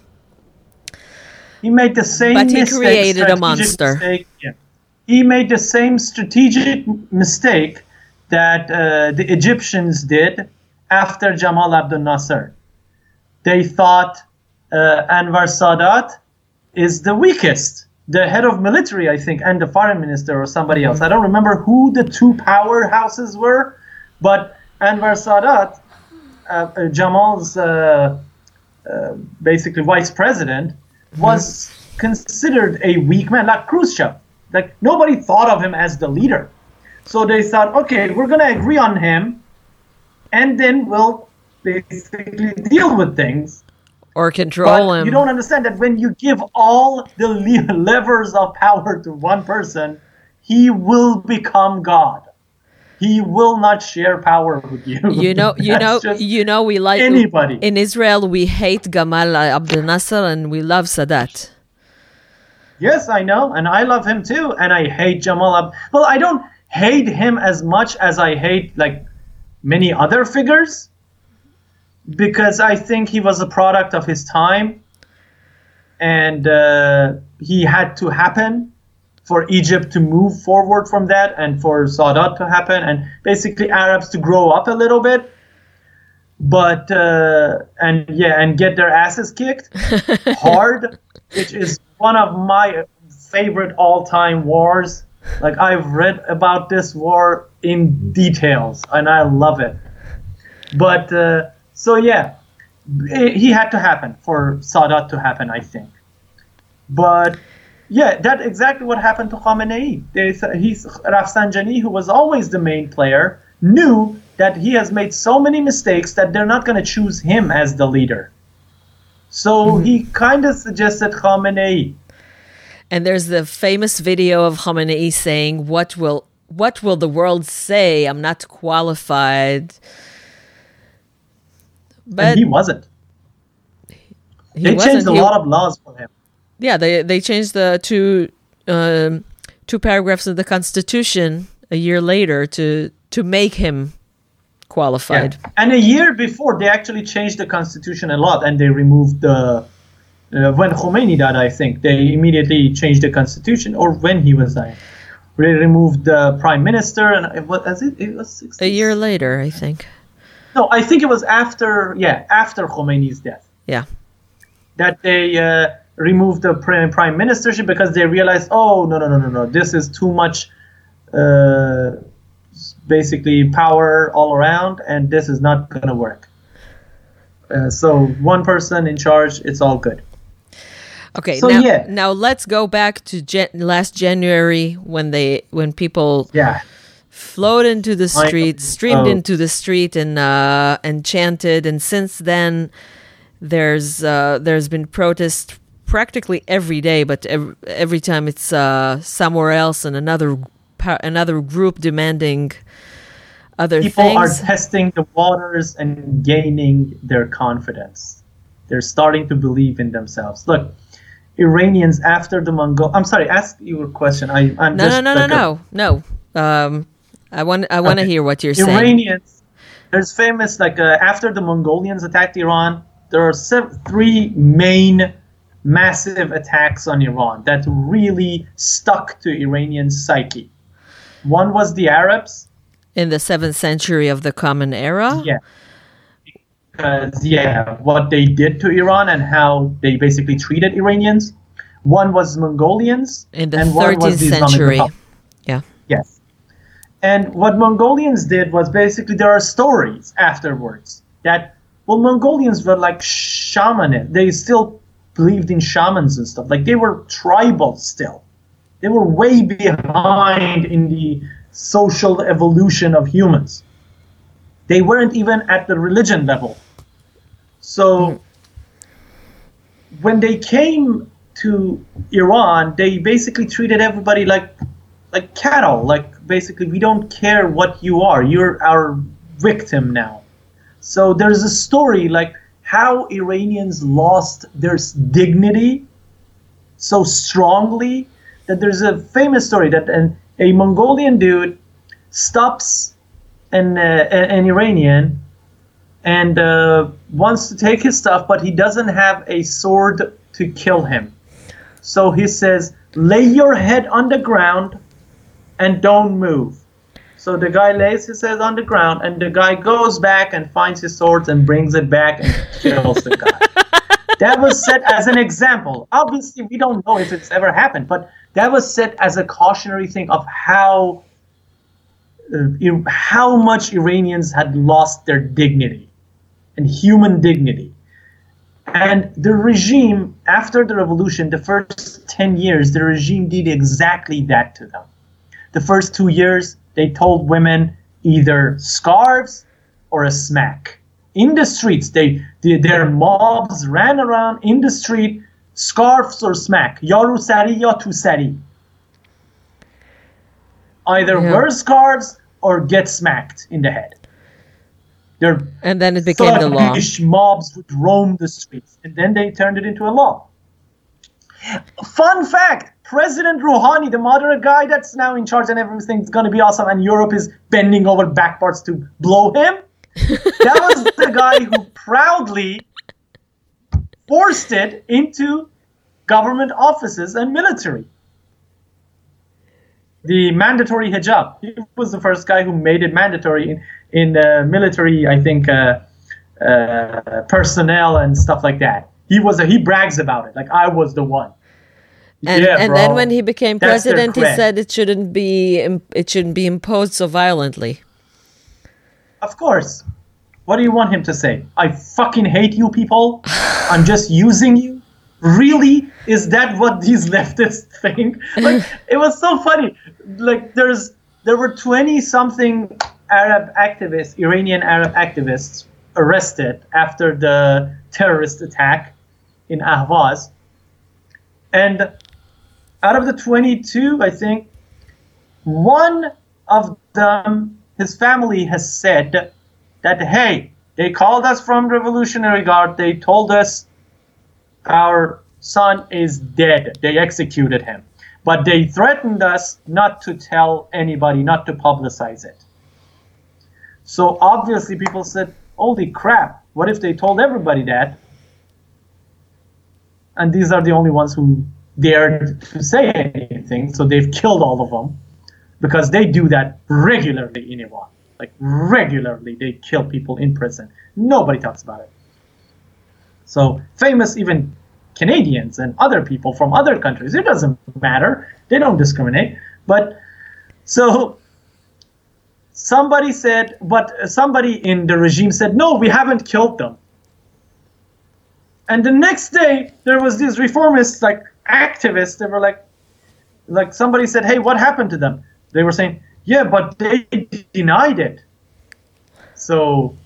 He made the same But he mistake, created a monster. mistake, yeah. He made the same strategic mistake that uh, the Egyptians did after Jamal Abdel Nasser. They thought uh, Anwar Sadat is the weakest, the head of military, I think, and the foreign minister or somebody else. I don't remember who the two powerhouses were, but Anwar Sadat, uh, uh, Jamal's uh, uh, basically vice president, was considered a weak man, like Khrushchev. Like nobody thought of him as the leader. So they thought, okay, we're gonna agree on him, and then we'll basically deal with things. Or control But him. you don't understand that when you give all the *laughs* levers of power to one person, he will become God. He will not share power with you. you know, *laughs* you know, you know. We like anybody. in Israel. We hate Gamal Abdel Nasser and we love Sadat. Yes, I know, and I love him too, and I hate Jamal Ab. Well, I don't hate him as much as I hate like many other figures, because I think he was a product of his time, and uh, he had to happen for Egypt to move forward from that, and for Sadat to happen, and basically Arabs to grow up a little bit. But uh, and yeah, and get their asses kicked *laughs* hard, which is one of my favorite all-time wars. Like I've read about this war in details, and I love it. But uh, so yeah, it, he had to happen for Sadat to happen, I think. But yeah, that's exactly what happened to Khamenei. He's Rafsanjani, who was always the main player, knew that he has made so many mistakes that they're not going to choose him as the leader. So mm-hmm. he kind of suggested Khamenei. And there's the famous video of Khamenei saying, "What will what will the world say? I'm not qualified." But and he wasn't. He they wasn't. changed a he, lot of laws for him. Yeah, they they changed the two um, two paragraphs of the Constitution a year later to to make him qualified. Yeah. And a year before, they actually changed the constitution a lot, and they removed the. Uh, when Khomeini died, I think they immediately changed the constitution, or when he was dying, they removed the prime minister, and it was it, it was 60. a year later, I think. No, I think it was after, yeah, after Khomeini's death. Yeah. That they uh, removed the prime ministership because they realized, oh no no no no no, this is too much. Uh, basically power all around, and this is not going to work. Uh, so one person in charge, it's all good. Okay, so, now, yeah. now let's go back to gen- last January when they when people yeah flowed into the street, streamed oh. into the street, and uh, and chanted. And since then, there's uh, there's been protests practically every day, but every, every time it's uh, somewhere else and another another group demanding other people things. are testing the waters and gaining their confidence. They're starting to believe in themselves. Look, Iranians after the Mongol. I'm sorry. Ask your question. I, I'm no, just no, no, no, no, no. Um, I want, I want to okay. hear what you're saying. Iranians. There's famous like uh, after the Mongolians attacked Iran. There are three main massive attacks on Iran that really stuck to Iranian psyche. One was the Arabs in the seventh century of the Common Era. Yeah. Because yeah, what they did to Iran and how they basically treated Iranians. One was Mongolians in the thirteenth century. Yeah. Yes. And what Mongolians did was basically there are stories afterwards that well Mongolians were like shamanic. They still believed in shamans and stuff. Like they were tribal still. They were way behind in the social evolution of humans. They weren't even at the religion level. So when they came to Iran, they basically treated everybody like like cattle. Like basically, we don't care what you are. You're our victim now. So there's a story like how Iranians lost their dignity so strongly that there's a famous story that an a Mongolian dude stops an, uh, an Iranian and uh, wants to take his stuff, but he doesn't have a sword to kill him. So he says, lay your head on the ground and don't move. So the guy lays his head on the ground, and the guy goes back and finds his sword and brings it back and kills the guy. *laughs* that was set as an example. Obviously, we don't know if it's ever happened, but that was set as a cautionary thing of how uh, how much Iranians had lost their dignity and human dignity. And the regime, after the revolution, the first 10 years, the regime did exactly that to them. The first two years, they told women either scarves or a smack. In the streets, they, they their mobs ran around in the street scarves or smack. Yaru sari ya tu sari. Either yeah. wear scarves or get smacked in the head. Their and then it became the law. Mobs would roam the streets and then they turned it into a law. Fun fact President Rouhani, the moderate guy that's now in charge and everything's going to be awesome, and Europe is bending over backwards to blow him. *laughs* that was the guy who proudly forced it into government offices and military. The mandatory hijab. He was the first guy who made it mandatory in, in uh, military, I think, uh, uh, personnel and stuff like that. He was a, he brags about it, like I was the one. And, Yeah, and then when he became That's president, he said it shouldn't be it shouldn't be imposed so violently. Of course. What do you want him to say? I fucking hate you people. I'm just using you. Really? Is that what these *laughs* leftists think? Like it was so funny. Like there's there were 20 something Arab activists, Iranian Arab activists arrested after the terrorist attack in Ahvaz. And out of the 22, I think one of them, his family has said that, hey, they called us from Revolutionary Guard. They told us our son is dead. They executed him. But they threatened us not to tell anybody, not to publicize it. So obviously, people said, holy crap, what if they told everybody that? And these are the only ones who dared to say anything, so they've killed all of them because they do that regularly in Iran. Like regularly, they kill people in prison. Nobody talks about it. So famous even Canadians and other people from other countries. It doesn't matter. They don't discriminate. But so somebody said, but somebody in the regime said, no, we haven't killed them. And the next day, there was these reformists, like activists, they were like, like somebody said, hey, what happened to them? They were saying, yeah, but they denied it. So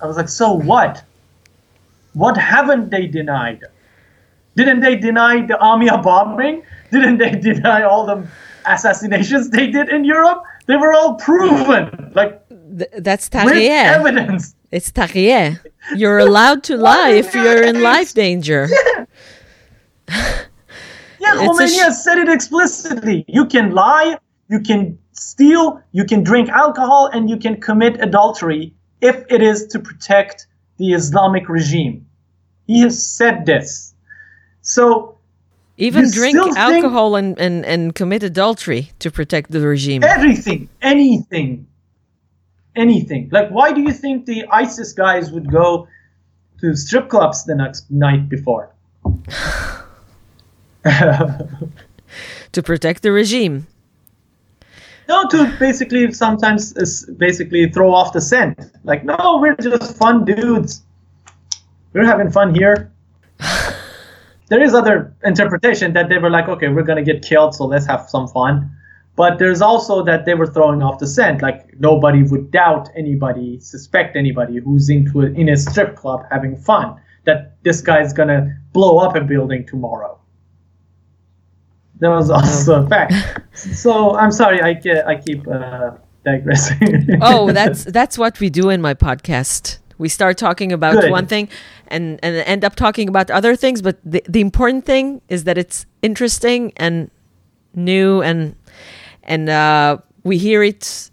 I was like, so what? What haven't they denied? Didn't they deny the AMIA bombing? Didn't they *laughs* deny all the assassinations they did in Europe? They were all proven, like Th- that's with Tahrir. evidence. It's Tahrir. *laughs* You're allowed to lie if you're in life danger. *laughs* A Khomeini sh- said it explicitly. You can lie, you can steal, you can drink alcohol, and you can commit adultery if it is to protect the Islamic regime. He has said this. So Even drink alcohol and, and, and commit adultery to protect the regime. everything, anything, anything. Like, why do you think the ISIS guys would go to strip clubs the next night before? *laughs* *laughs* To protect the regime. No, to basically sometimes basically throw off the scent. Like, no, we're just fun dudes. We're having fun here. *laughs* there is other interpretation that they were like, okay, we're gonna get killed, so let's have some fun. But there's also that they were throwing off the scent. Like nobody would doubt anybody, suspect anybody who's into a, in a strip club having fun. That this guy's gonna blow up a building tomorrow. That was also a *laughs* fact. So I'm sorry, I I keep uh, digressing. *laughs* Oh, that's that's what we do in my podcast. We start talking about Good. one thing and, and end up talking about other things, but the, the important thing is that it's interesting and new and and uh, we hear it.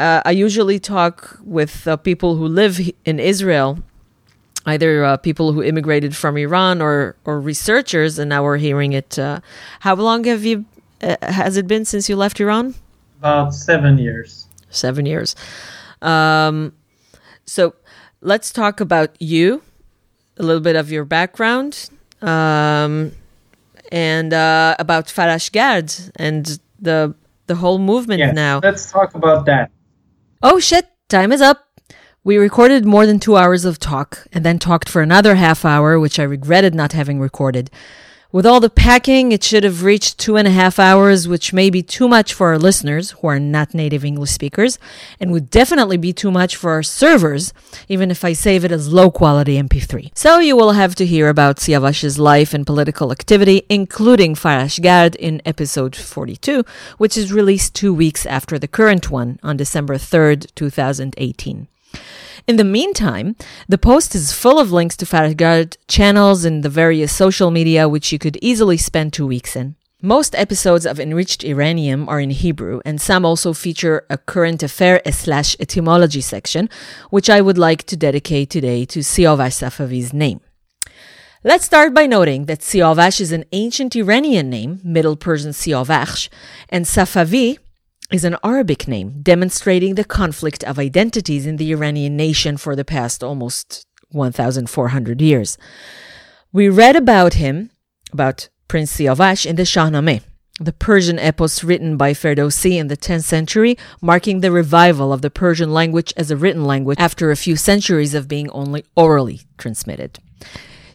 Uh, I usually talk with uh, people who live in Israel, either uh, people who immigrated from Iran or or researchers, and now we're hearing it. Uh, how long have you? Uh, has it been since you left Iran? About seven years. seven years. Um, so let's talk about you, a little bit of your background, um, and uh, about Farashgard and the the whole movement now. let's talk about that. Oh shit, time is up. We recorded more than two hours of talk and then talked for another half hour, which I regretted not having recorded. With all the packing, it should have reached two and a half hours, which may be too much for our listeners who are not native English speakers, and would definitely be too much for our servers, even if I save it as low quality MP3. So you will have to hear about Siavash's life and political activity, including Farashgard in episode 42, which is released two weeks after the current one on December 3rd, 2018. In the meantime, the post is full of links to Farashgard channels and the various social media which you could easily spend two weeks in. Most episodes of Enriched Iranium are in Hebrew, and some also feature a current affair slash etymology section, which I would like to dedicate today to Siavash Safavi's name. Let's start by noting that Siavash is an ancient Iranian name, Middle Persian Siavash, and Safavi is an Arabic name demonstrating the conflict of identities in the Iranian nation for the past almost 1,400 years. We read about him, about Prince Siavash in the Shahnameh, the Persian epos written by Ferdowsi in the 10th century, marking the revival of the Persian language as a written language after a few centuries of being only orally transmitted.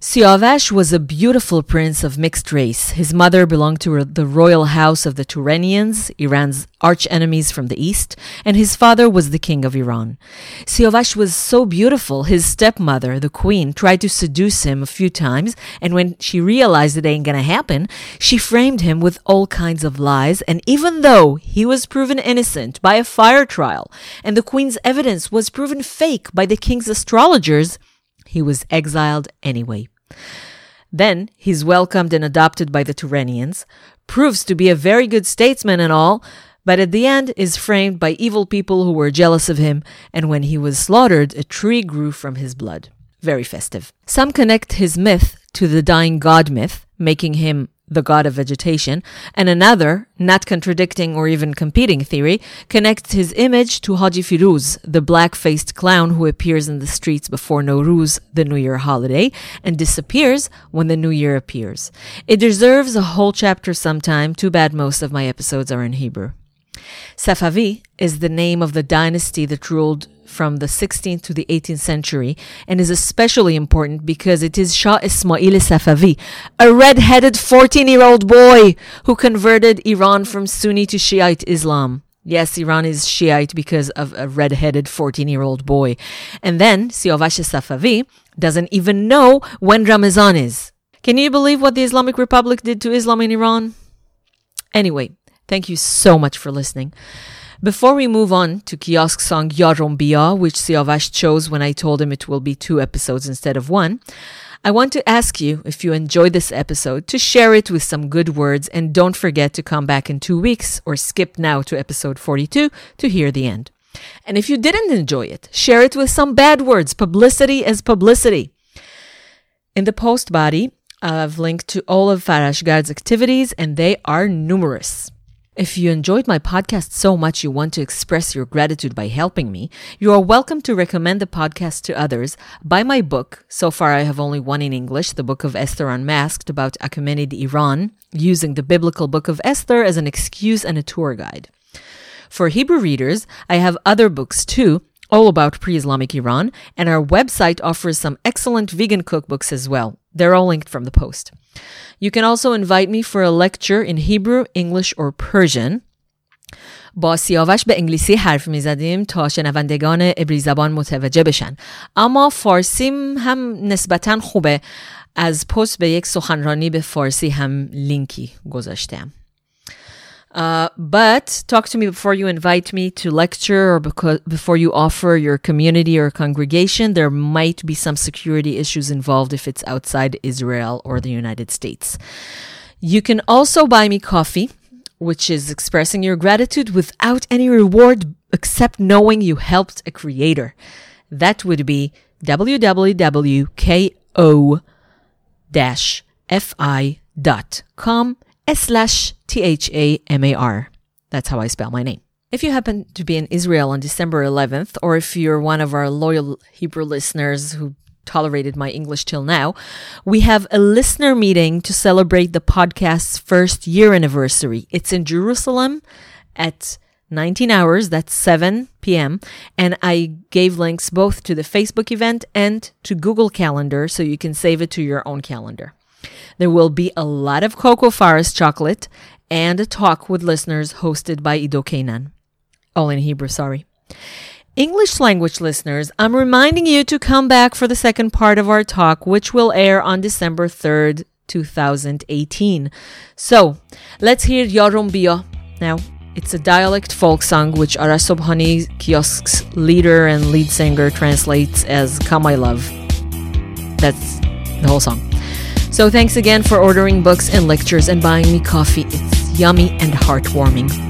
Siavash was a beautiful prince of mixed race. His mother belonged to the royal house of the Turanians, Iran's arch enemies from the east, and his father was the king of Iran. Siavash was so beautiful, his stepmother, the queen, tried to seduce him a few times, and when she realized it ain't gonna happen, she framed him with all kinds of lies, and even though he was proven innocent by a fire trial, and the queen's evidence was proven fake by the king's astrologers, he was exiled anyway. Then he's welcomed and adopted by the Turanians, proves to be a very good statesman and all, but at the end is framed by evil people who were jealous of him, and when he was slaughtered, a tree grew from his blood. Very festive. Some connect his myth to the dying god myth, making him the god of vegetation, and another, not contradicting or even competing theory, connects his image to Haji Firuz, the black faced clown who appears in the streets before Nowruz, the New Year holiday, and disappears when the New Year appears. It deserves a whole chapter sometime, too bad most of my episodes are in Hebrew. Safavi is the name of the dynasty that ruled from the 16th to the 18th century and is especially important because it is Shah Ismail Safavi, a red-headed 14-year-old boy who converted Iran from Sunni to Shiite Islam. Yes, Iran is Shiite because of a red-headed 14-year-old boy. And then Siavash Safavi doesn't even know when Ramazan is. Can you believe what the Islamic Republic did to Islam in Iran? Anyway, thank you so much for listening. Before we move on to kiosk song Yarom Bia, which Siavash chose when I told him it will be two episodes instead of one, I want to ask you if you enjoyed this episode to share it with some good words and don't forget to come back in two weeks or skip now to episode 42 to hear the end. And if you didn't enjoy it, share it with some bad words. Publicity is publicity. In the post body, I've linked to all of Farashgard's activities and they are numerous. If you enjoyed my podcast so much you want to express your gratitude by helping me, you are welcome to recommend the podcast to others. Buy my book. So far, I have only one in English, the Book of Esther Unmasked about Achaemenid Iran, using the biblical Book of Esther as an excuse and a tour guide. For Hebrew readers, I have other books too, all about pre Islamic Iran, and our website offers some excellent vegan cookbooks as well. They're all linked from the post. You can also invite me for a lecture in Hebrew, English, or Persian. با سیاوش به انگلیسی حرف می زدیم تا شنوندگان عبری زبان متوجه بشن اما فارسیم هم نسبتا خوبه از پست به یک سخنرانی به فارسی هم لینکی گذاشتم uh, but talk to me before you invite me to lecture or because, before you offer your community or congregation. There might be some security issues involved if it's outside Israel or the United States. You can also buy me coffee, which is expressing your gratitude without any reward except knowing you helped a creator. That would be www.ko-fi.com slash T-H-A-M-A-R. That's how I spell my name. If you happen to be in Israel on December 11th, or if you're one of our loyal Hebrew listeners who tolerated my English till now, we have a listener meeting to celebrate the podcast's first year anniversary. It's in Jerusalem at 19 hours, that's 7 p.m. And I gave links both to the Facebook event and to Google Calendar so you can save it to your own calendar. There will be a lot of Cocoa Forest chocolate and a talk with listeners hosted by Ido Kainan. All in Hebrew, sorry. English language listeners, I'm reminding you to come back for the second part of our talk, which will air on December 3rd, 2018. So, let's hear Yarom Bia. Now, it's a dialect folk song which Arash Sobhani, Kiosk's leader and lead singer, translates as Come I Love. That's the whole song. So thanks again for ordering books and lectures and buying me coffee. It's yummy and heartwarming.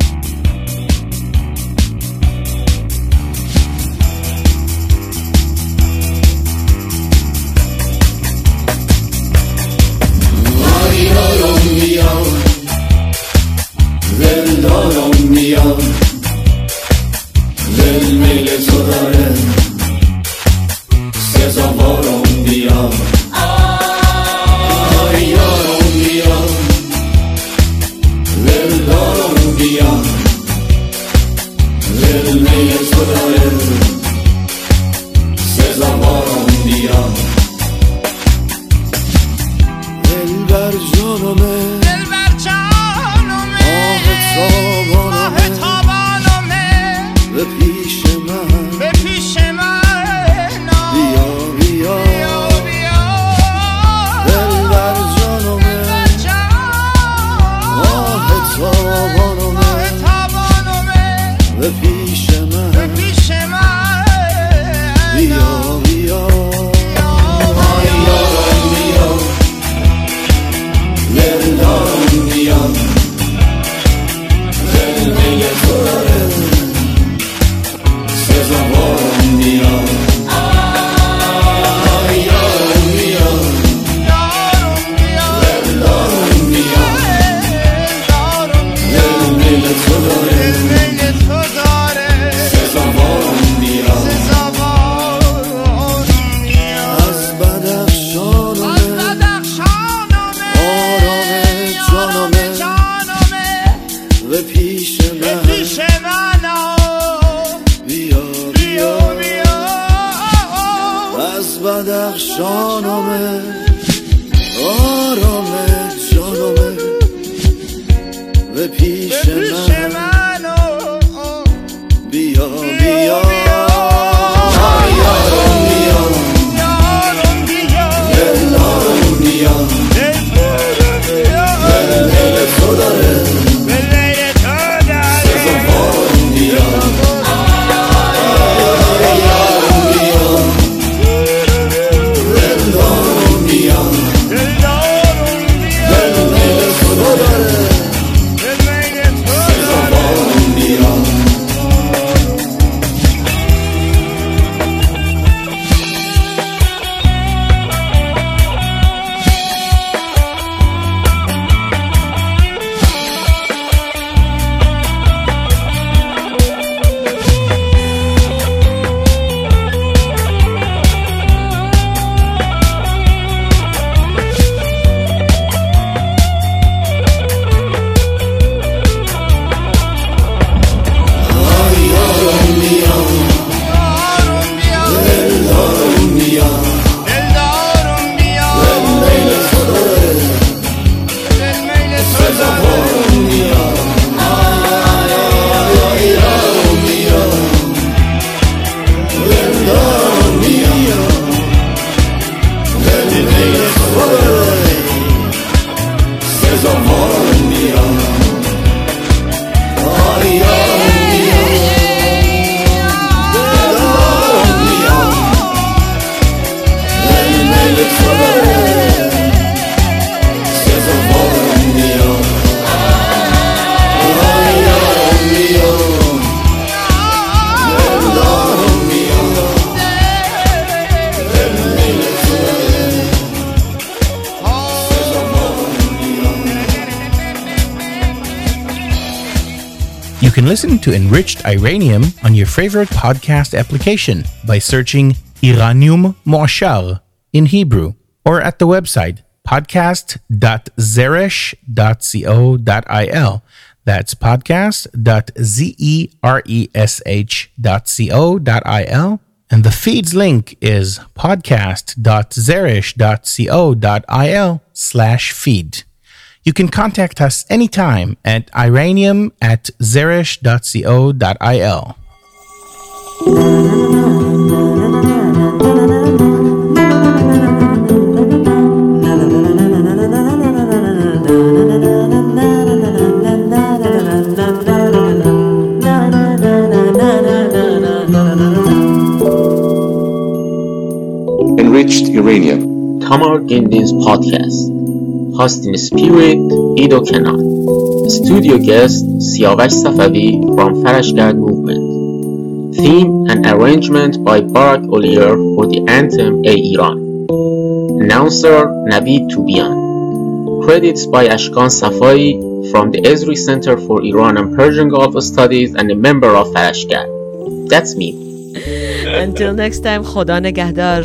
Listen to Enriched Iranium on your favorite podcast application by searching Iranium Moashar in Hebrew or at the website podcast.zeresh.co.il. That's podcast.zeresh.co.il. And the feed's link is podcast.zeresh.co.il slash feed. You can contact us anytime at iranium at zeresh.co.il. Enriched Uranium. Tamar Gindin's podcast. Hosting Spirit Ido Kanan Studio guest Siavash Safavi from Farashgard Movement. Theme and arrangement by Barak Olier for the anthem A Iran. Announcer Navid Tubian Credits by Ashkan Safai from the Ezri Center for Iran and Persian Gulf Studies and a member of Farashgard That's me. Until next time Khoda نگهدار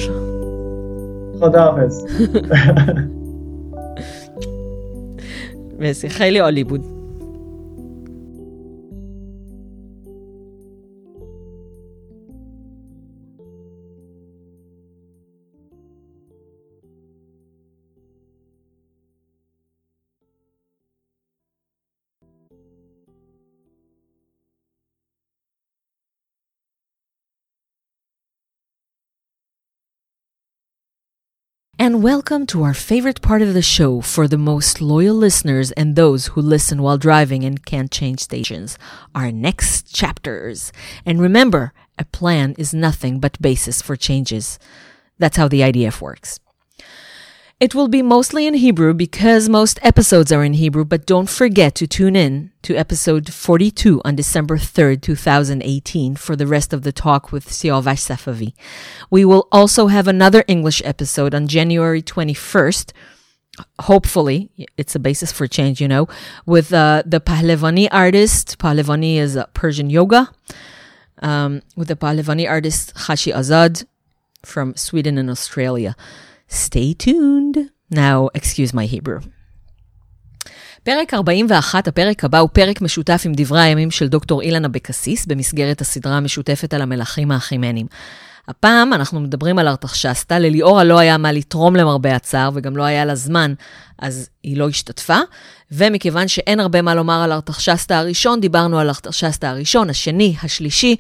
خدا حافظ مرسی. خیلی عالی بود. And welcome to our favorite part of the show for the most loyal listeners and those who listen while driving and can't change stations, our next chapters. And remember, a plan is nothing but basis for changes. That's how the IDF works. It will be mostly in Hebrew because most episodes are in Hebrew, but don't forget to tune in to episode 42 on December 3rd, 2018 for the rest of the talk with Siavash Safavi. We will also have another English episode on January 21st. Hopefully, it's a basis for change, you know, with uh, the Pahlevani artist. Pahlevani is uh, Persian yoga. Um, with the Pahlevani artist Hashi Azad from Sweden and Australia. Stay tuned. Now, excuse my Hebrew. פרק 41, הפרק הבא, הוא פרק משותף עם דברי הימים של דוקטור אילן אבקסיס במסגרת הסדרה המשותפת על המלכים האחימנים. הפעם אנחנו מדברים על ארתחשסתא, לליאורה לא היה מה לתרום למרבה הצער וגם לא היה לה זמן, אז היא לא השתתפה. ומכיוון שאין הרבה מה לומר על ארתחשסתא הראשון, דיברנו על ארתחשסתא הראשון, השני, השלישי.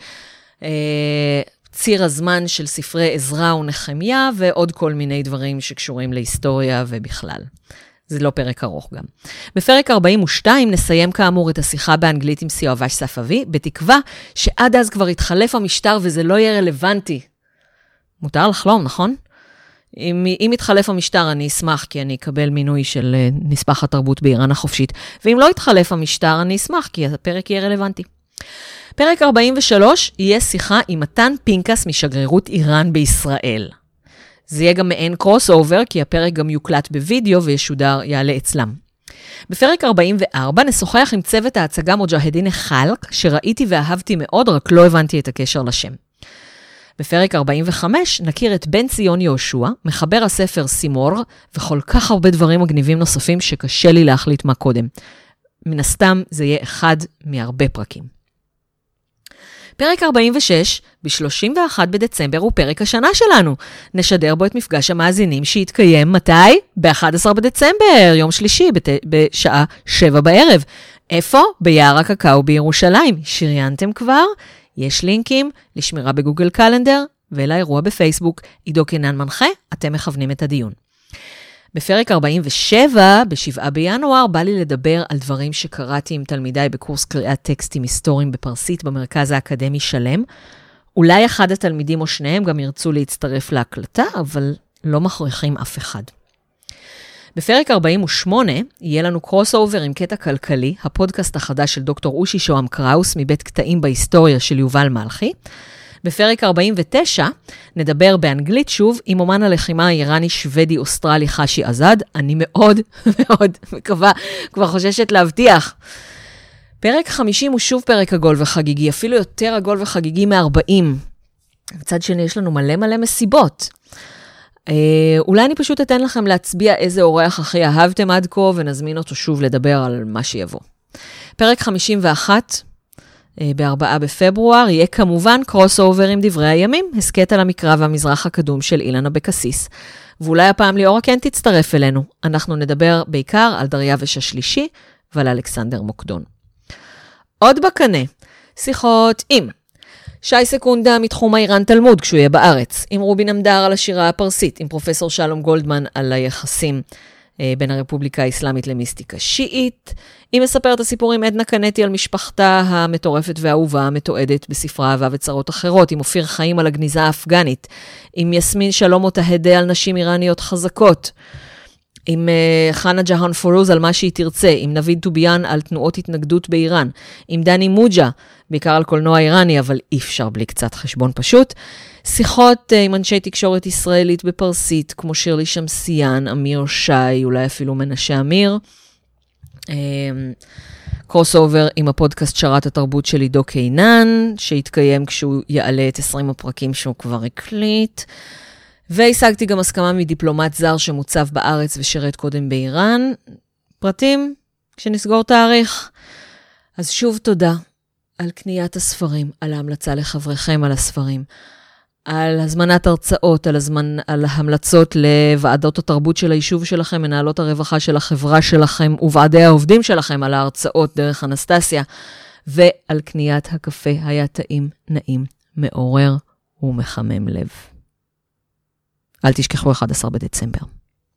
ציר הזמן של ספרי עזרא ונחמיה, ועוד כל מיני דברים שקשורים להיסטוריה ובכלל. זה לא פרק ארוך גם. בפרק 42 נסיים כאמור את השיחה באנגלית עם סיואבש ספאבי, בתקווה שעד אז כבר יתחלף המשטר וזה לא יהיה רלוונטי. מותר לחלום, נכון? אם, אם יתחלף המשטר, אני אשמח, כי אני אקבל מינוי של אה, נספח התרבות באיראן החופשית. ואם לא יתחלף המשטר, אני אשמח, כי הפרק יהיה רלוונטי. פרק 43 יהיה שיחה עם מתן פינקס משגרירות איראן בישראל. זה יהיה גם מעין קרוס אובר, כי הפרק גם יוקלט בווידאו וישודר, יעלה אצלם. בפרק 44 נשוחח עם צוות ההצגה מוג'הדין חלק, שראיתי ואהבתי מאוד, רק לא הבנתי את הקשר לשם. בפרק 45 נכיר את בן ציון יהושע, מחבר הספר סימור, וכל כך הרבה דברים מגניבים נוספים שקשה לי להחליט מה קודם. מן הסתם זה יהיה אחד מהרבה פרקים. פרק 46, ב-31 בדצמבר, הוא פרק השנה שלנו. נשדר בו את מפגש המאזינים שיתקיים מתי? ב-11 בדצמבר, יום שלישי, בת... בשעה 7 בערב. איפה? ביער הקקאו בירושלים. שריינתם כבר? יש לינקים לשמירה בגוגל קלנדר ולאירוע בפייסבוק. עידו קינן מנחה, אתם מכוונים את הדיון. בפרק 47, ב-7 בינואר, בא לי לדבר על דברים שקראתי עם תלמידיי בקורס קריאת טקסטים היסטוריים בפרסית במרכז האקדמי שלם. אולי אחד התלמידים או שניהם גם ירצו להצטרף להקלטה, אבל לא מכריחים אף אחד. בפרק 48 יהיה לנו קרוס אובר עם קטע כלכלי, הפודקאסט החדש של דוקטור אושי שוהם קראוס מבית קטעים בהיסטוריה של יובל מלכי. בפרק 49 נדבר באנגלית שוב עם אומן הלחימה האיראני-שוודי-אוסטרלי חשי עזד. אני מאוד *laughs* מאוד מקווה, כבר חוששת להבטיח. פרק 50 הוא שוב פרק עגול וחגיגי, אפילו יותר עגול וחגיגי מ-40. מצד שני, יש לנו מלא מלא מסיבות. אה, אולי אני פשוט אתן לכם להצביע איזה אורח הכי אהבתם עד כה, ונזמין אותו שוב לדבר על מה שיבוא. פרק 51, אה, ב-4 בפברואר, יהיה כמובן קרוס אובר עם דברי הימים, הסכת על המקרא והמזרח הקדום של אילן אבקסיס. ואולי הפעם ליאורה כן תצטרף אלינו. אנחנו נדבר בעיקר על דריווש השלישי ועל אלכסנדר מוקדון. עוד בקנה, שיחות עם שי סקונדה מתחום האיראן תלמוד כשהוא יהיה בארץ, עם רובין עמדר על השירה הפרסית, עם פרופסור שלום גולדמן על היחסים בין הרפובליקה האסלאמית למיסטיקה שיעית. היא מספרת הסיפור עם עדנה קנטי על משפחתה המטורפת והאהובה המתועדת בספרה אהבה וצרות אחרות, עם אופיר חיים על הגניזה האפגנית, עם יסמין שלום אותהדה על נשים איראניות חזקות. עם uh, חנה ג'האן פורוז על מה שהיא תרצה, עם נביד טוביאן על תנועות התנגדות באיראן, עם דני מוג'ה, בעיקר על קולנוע איראני, אבל אי אפשר בלי קצת חשבון פשוט. שיחות uh, עם אנשי תקשורת ישראלית בפרסית, כמו שירלי שמסיאן, אמיר שי, אולי אפילו מנשה אמיר. קרוס um, אובר עם הפודקאסט שרת התרבות של עידו קינן, שיתקיים כשהוא יעלה את 20 הפרקים שהוא כבר הקליט. והשגתי גם הסכמה מדיפלומט זר שמוצב בארץ ושירת קודם באיראן. פרטים, כשנסגור תאריך. אז שוב תודה על קניית הספרים, על ההמלצה לחבריכם על הספרים, על הזמנת הרצאות, על, הזמנ... על המלצות לוועדות התרבות של היישוב שלכם, מנהלות הרווחה של החברה שלכם וועדי העובדים שלכם על ההרצאות דרך אנסטסיה, ועל קניית הקפה היה טעים, נעים, מעורר ומחמם לב. אל תשכחו 11 בדצמבר.